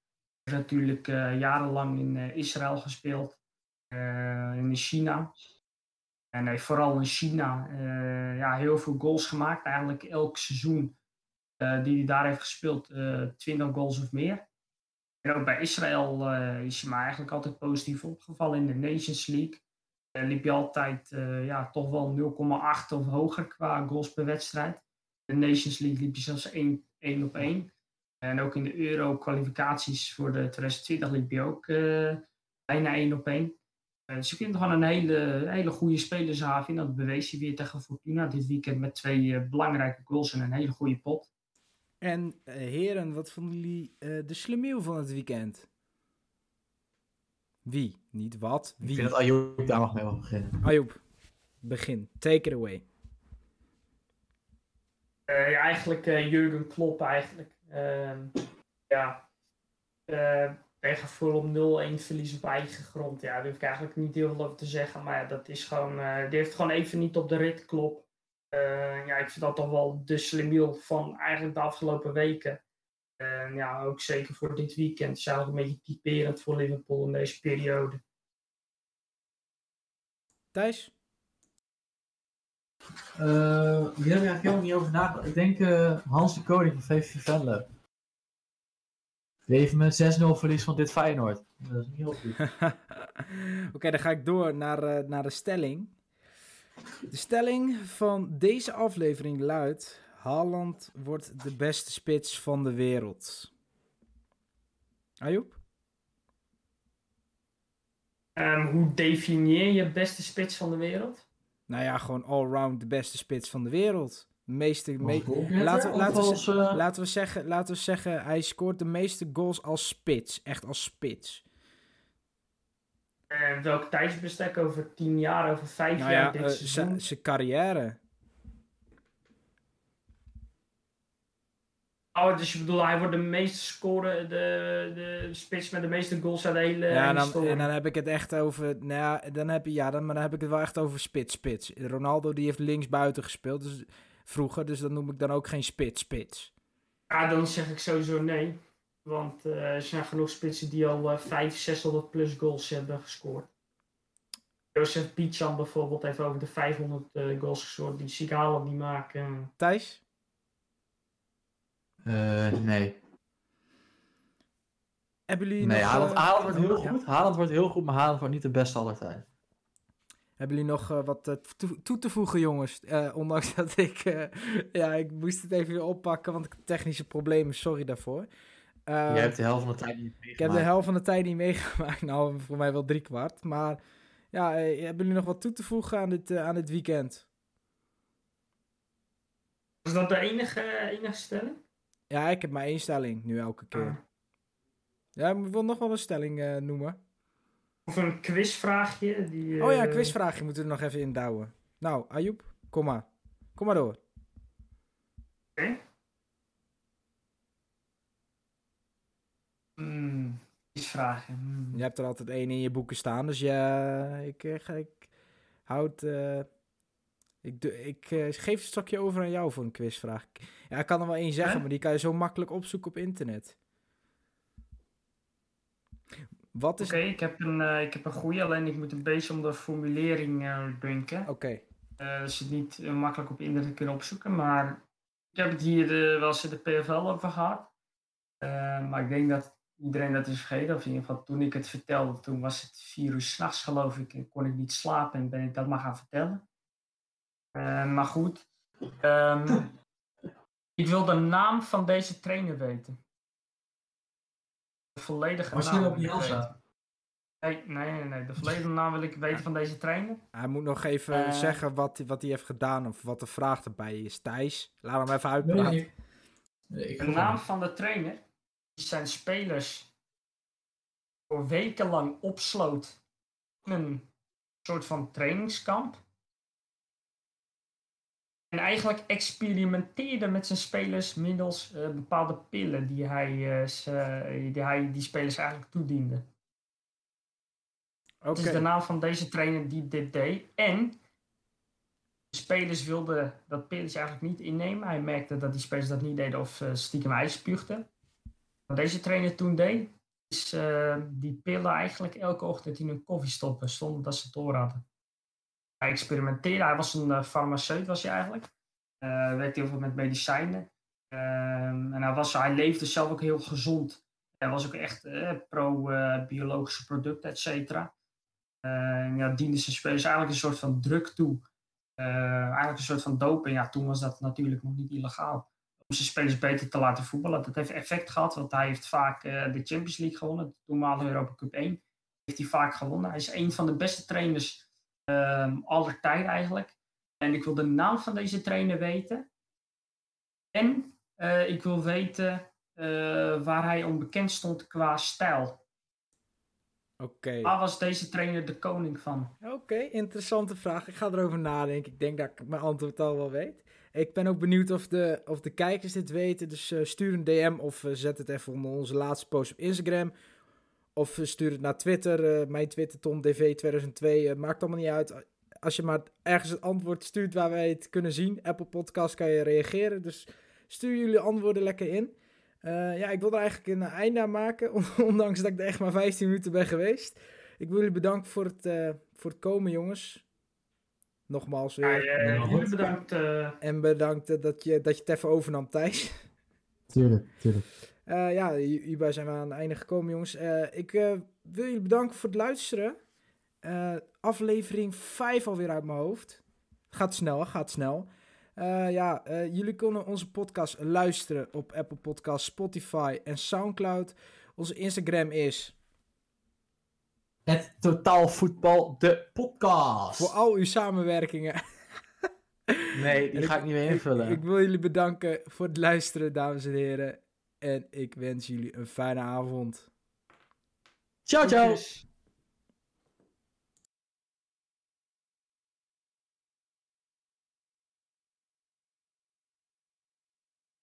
Hij heeft natuurlijk jarenlang in Israël gespeeld. in China. En heeft vooral in China ja, heel veel goals gemaakt. Eigenlijk elk seizoen die hij daar heeft gespeeld, eh, 20 goals of meer. Ook bij Israël is hij maar eigenlijk altijd positief opgevallen in de Nations League. liep hij altijd ja, toch wel 0,8 of hoger qua goals per wedstrijd. In de Nations League liep hij zelfs 1, 1 op 1. En ook in de Euro-kwalificaties voor de 2020 liep hij ook bijna 1 op 1. Uh, ze vinden gewoon een hele, hele goede spelershaven. Dat bewees hij weer tegen Fortuna dit weekend met twee belangrijke goals en een hele goede pot. En uh, heren, wat vonden jullie de slemiel van het weekend? Wie? Niet wat, wie? Ik vind dat Ayoub daar mag mee mag beginnen. Ayoub, begin. Take it away. ja, eigenlijk Jurgen Klopp eigenlijk. Ehm, ja, tegen Fulham 0-1 verlies op eigen grond. Ja, daar hoef ik eigenlijk niet heel veel over te zeggen. Maar ja, dat is gewoon, uh, die heeft gewoon even niet op de rit klop. Uh, ja, ik vind dat toch wel de slimiel van eigenlijk de afgelopen weken. En ja, ook zeker voor dit weekend is eigenlijk een beetje typerend voor Liverpool in deze periode. Thijs? Uh, hier heb ik eigenlijk helemaal niet over nagedacht. Ik denk uh, Hans de Koning van VVV Venlo. Die heeft met 6-0 verlies van dit Feyenoord. Dat is niet heel goed. Oké, dan ga ik door naar, uh, naar de stelling. De stelling van deze aflevering luidt... Haaland wordt de beste spits van de wereld. Ayoub? Um, hoe definieer je beste spits van de wereld? Nou ja, gewoon allround de beste spits van de wereld. De meeste, me laten, laten, als, we, uh... laten, we zeggen, laten we zeggen, hij scoort de meeste goals als spits. Echt als spits. Uh, welk tijdsbestek? Over tien jaar, over vijf nou jaar? Ja, uh, zijn carrière. Oh, dus je bedoelt, hij wordt de meeste scoren, de, de spits met de meeste goals uit de hele Ja, dan, en dan heb ik het echt over, nou ja, dan heb je, ja, dan, maar dan heb ik het wel echt over spits-spits. Ronaldo die heeft links buiten gespeeld, dus vroeger, dus dan noem ik dan ook geen spits-spits. Ja, dan zeg ik sowieso nee. Want uh, er zijn genoeg spitsen die al uh, 500, 600 plus goals hebben gescoord. Josef Pietjan bijvoorbeeld heeft over de 500 uh, goals gescoord. Die zie ik Haaland niet maken. Thijs? Uh, nee. Hebben jullie nee, nog... Haaland, uh, Haaland wordt heel ja? goed. Haaland wordt heel goed, maar Haaland wordt niet de beste aller tijd. Hebben jullie nog uh, wat uh, toe, toe, te voegen, jongens? Uh, ondanks dat ik... ja, ik moest het even weer oppakken, want ik heb technische problemen. Sorry daarvoor. Jij hebt de helft van de tijd niet meegemaakt. Ik heb de helft van de tijd niet meegemaakt. Nou, voor mij wel drie kwart. Maar ja, hebben jullie nog wat toe te voegen aan dit, aan dit weekend? Is dat de enige, enige stelling? Ja, ik heb maar één stelling nu elke keer. Ah. Ja, ik wil nog wel een stelling uh, noemen. Of een quizvraagje. Die, uh... Oh ja, een quizvraagje moeten we er nog even indouwen. Nou, Ayoub, kom maar. Kom maar door. Oké. Okay. Mm, quizvragen. Mm. Je hebt er altijd één in je boeken staan, dus ja, ik, ik, ik houd... Uh, ik, ik uh, geef het stokje over aan jou voor een quizvraag. Ja, ik kan er wel één zeggen, maar die kan je zo makkelijk opzoeken op internet. Wat is... Oké, okay, ik, heb een, uh, ik heb een goede, alleen ik moet een beetje om de formulering denken. Oké. Okay. Dus het niet makkelijk op internet kunnen opzoeken, maar ik heb het hier wel eens in de PFL over gehad. maar ik denk dat iedereen dat is vergeten, of in ieder geval toen ik het vertelde, toen was het vier uur s'nachts geloof ik, en kon ik niet slapen en ben ik dat maar gaan vertellen. Uh, maar goed. Um, ik wil de naam van deze trainer weten. De volledige Was naam. Was op? Nee, nee, nee, nee. De volledige naam wil ik weten van deze trainer. Hij moet nog even uh, zeggen wat, wat hij heeft gedaan of wat de vraag erbij is. Thijs, laat hem even uitpraten. Nee, nee. de naam van de trainer zijn spelers voor wekenlang opsloot in een soort van trainingskamp. En eigenlijk experimenteerde met zijn spelers middels uh, bepaalde pillen die hij, uh, ze, die hij die spelers eigenlijk toediende. Okay. Dat is de naam van deze trainer die dit deed. En de spelers wilden dat pilletje eigenlijk niet innemen. Hij merkte dat die spelers dat niet deden of uh, stiekem ijs spuugden. Deze trainer toen deed, is die pillen eigenlijk elke ochtend in hun koffie stoppen, zonder dat ze het door hadden hij experimenteerde. Hij was een uh, farmaceut, was hij eigenlijk. Uh, werkte heel veel met medicijnen. Uh, en hij, was, hij leefde zelf ook heel gezond. Hij was ook echt uh, pro-biologische producten, et cetera. ja, diende zijn spelers eigenlijk een soort van druk toe. eigenlijk een soort van doping. Ja, toen was dat natuurlijk nog niet illegaal. Om zijn spelers beter te laten voetballen. Dat heeft effect gehad, want hij heeft vaak de Champions League gewonnen. De toenmalige Europa Cup 1 heeft hij vaak gewonnen. Hij is een van de beste trainers Um, aller tijd eigenlijk. En ik wil de naam van deze trainer weten. En uh, ik wil weten uh, waar hij onbekend stond qua stijl. Oké. Okay. Waar was deze trainer de koning van? Oké, okay, interessante vraag. Ik ga erover nadenken. Ik denk dat ik mijn antwoord al wel weet. Ik ben ook benieuwd of de, of de kijkers dit weten. Dus uh, stuur een DM of zet het even onder onze laatste post op Instagram. Of stuur het naar Twitter. Uh, mijn Twitter, TomDV2002. Uh, maakt allemaal niet uit. Als je maar ergens het antwoord stuurt waar wij het kunnen zien. Apple Podcast kan je reageren. Dus stuur jullie antwoorden lekker in. Eh, ja, ik wil er eigenlijk een einde aan maken, ondanks dat ik er echt maar 15 minuten ben geweest. Ik wil jullie bedanken voor het, eh, voor het komen, jongens. Nogmaals weer. eh, Ja, jullie goed. bedankt. eh, En bedankt eh, dat je, dat je het even overnam, Thijs. Tuurlijk, tuurlijk. Eh, ja, hier- hierbij zijn we aan het einde gekomen, jongens. Eh, ik eh, wil jullie bedanken voor het luisteren. Eh, aflevering 5 alweer uit mijn hoofd. Gaat snel, hè? gaat snel. Eh, ja, eh, jullie kunnen onze podcast luisteren op Apple Podcasts, Spotify en Soundcloud. Onze Instagram is Het Totaalvoetbal, de podcast. voor al uw samenwerkingen. Nee, die ga ik niet meer invullen. Ik, ik wil jullie bedanken voor het luisteren, dames en heren. En ik wens jullie een fijne avond. ciao, ciao.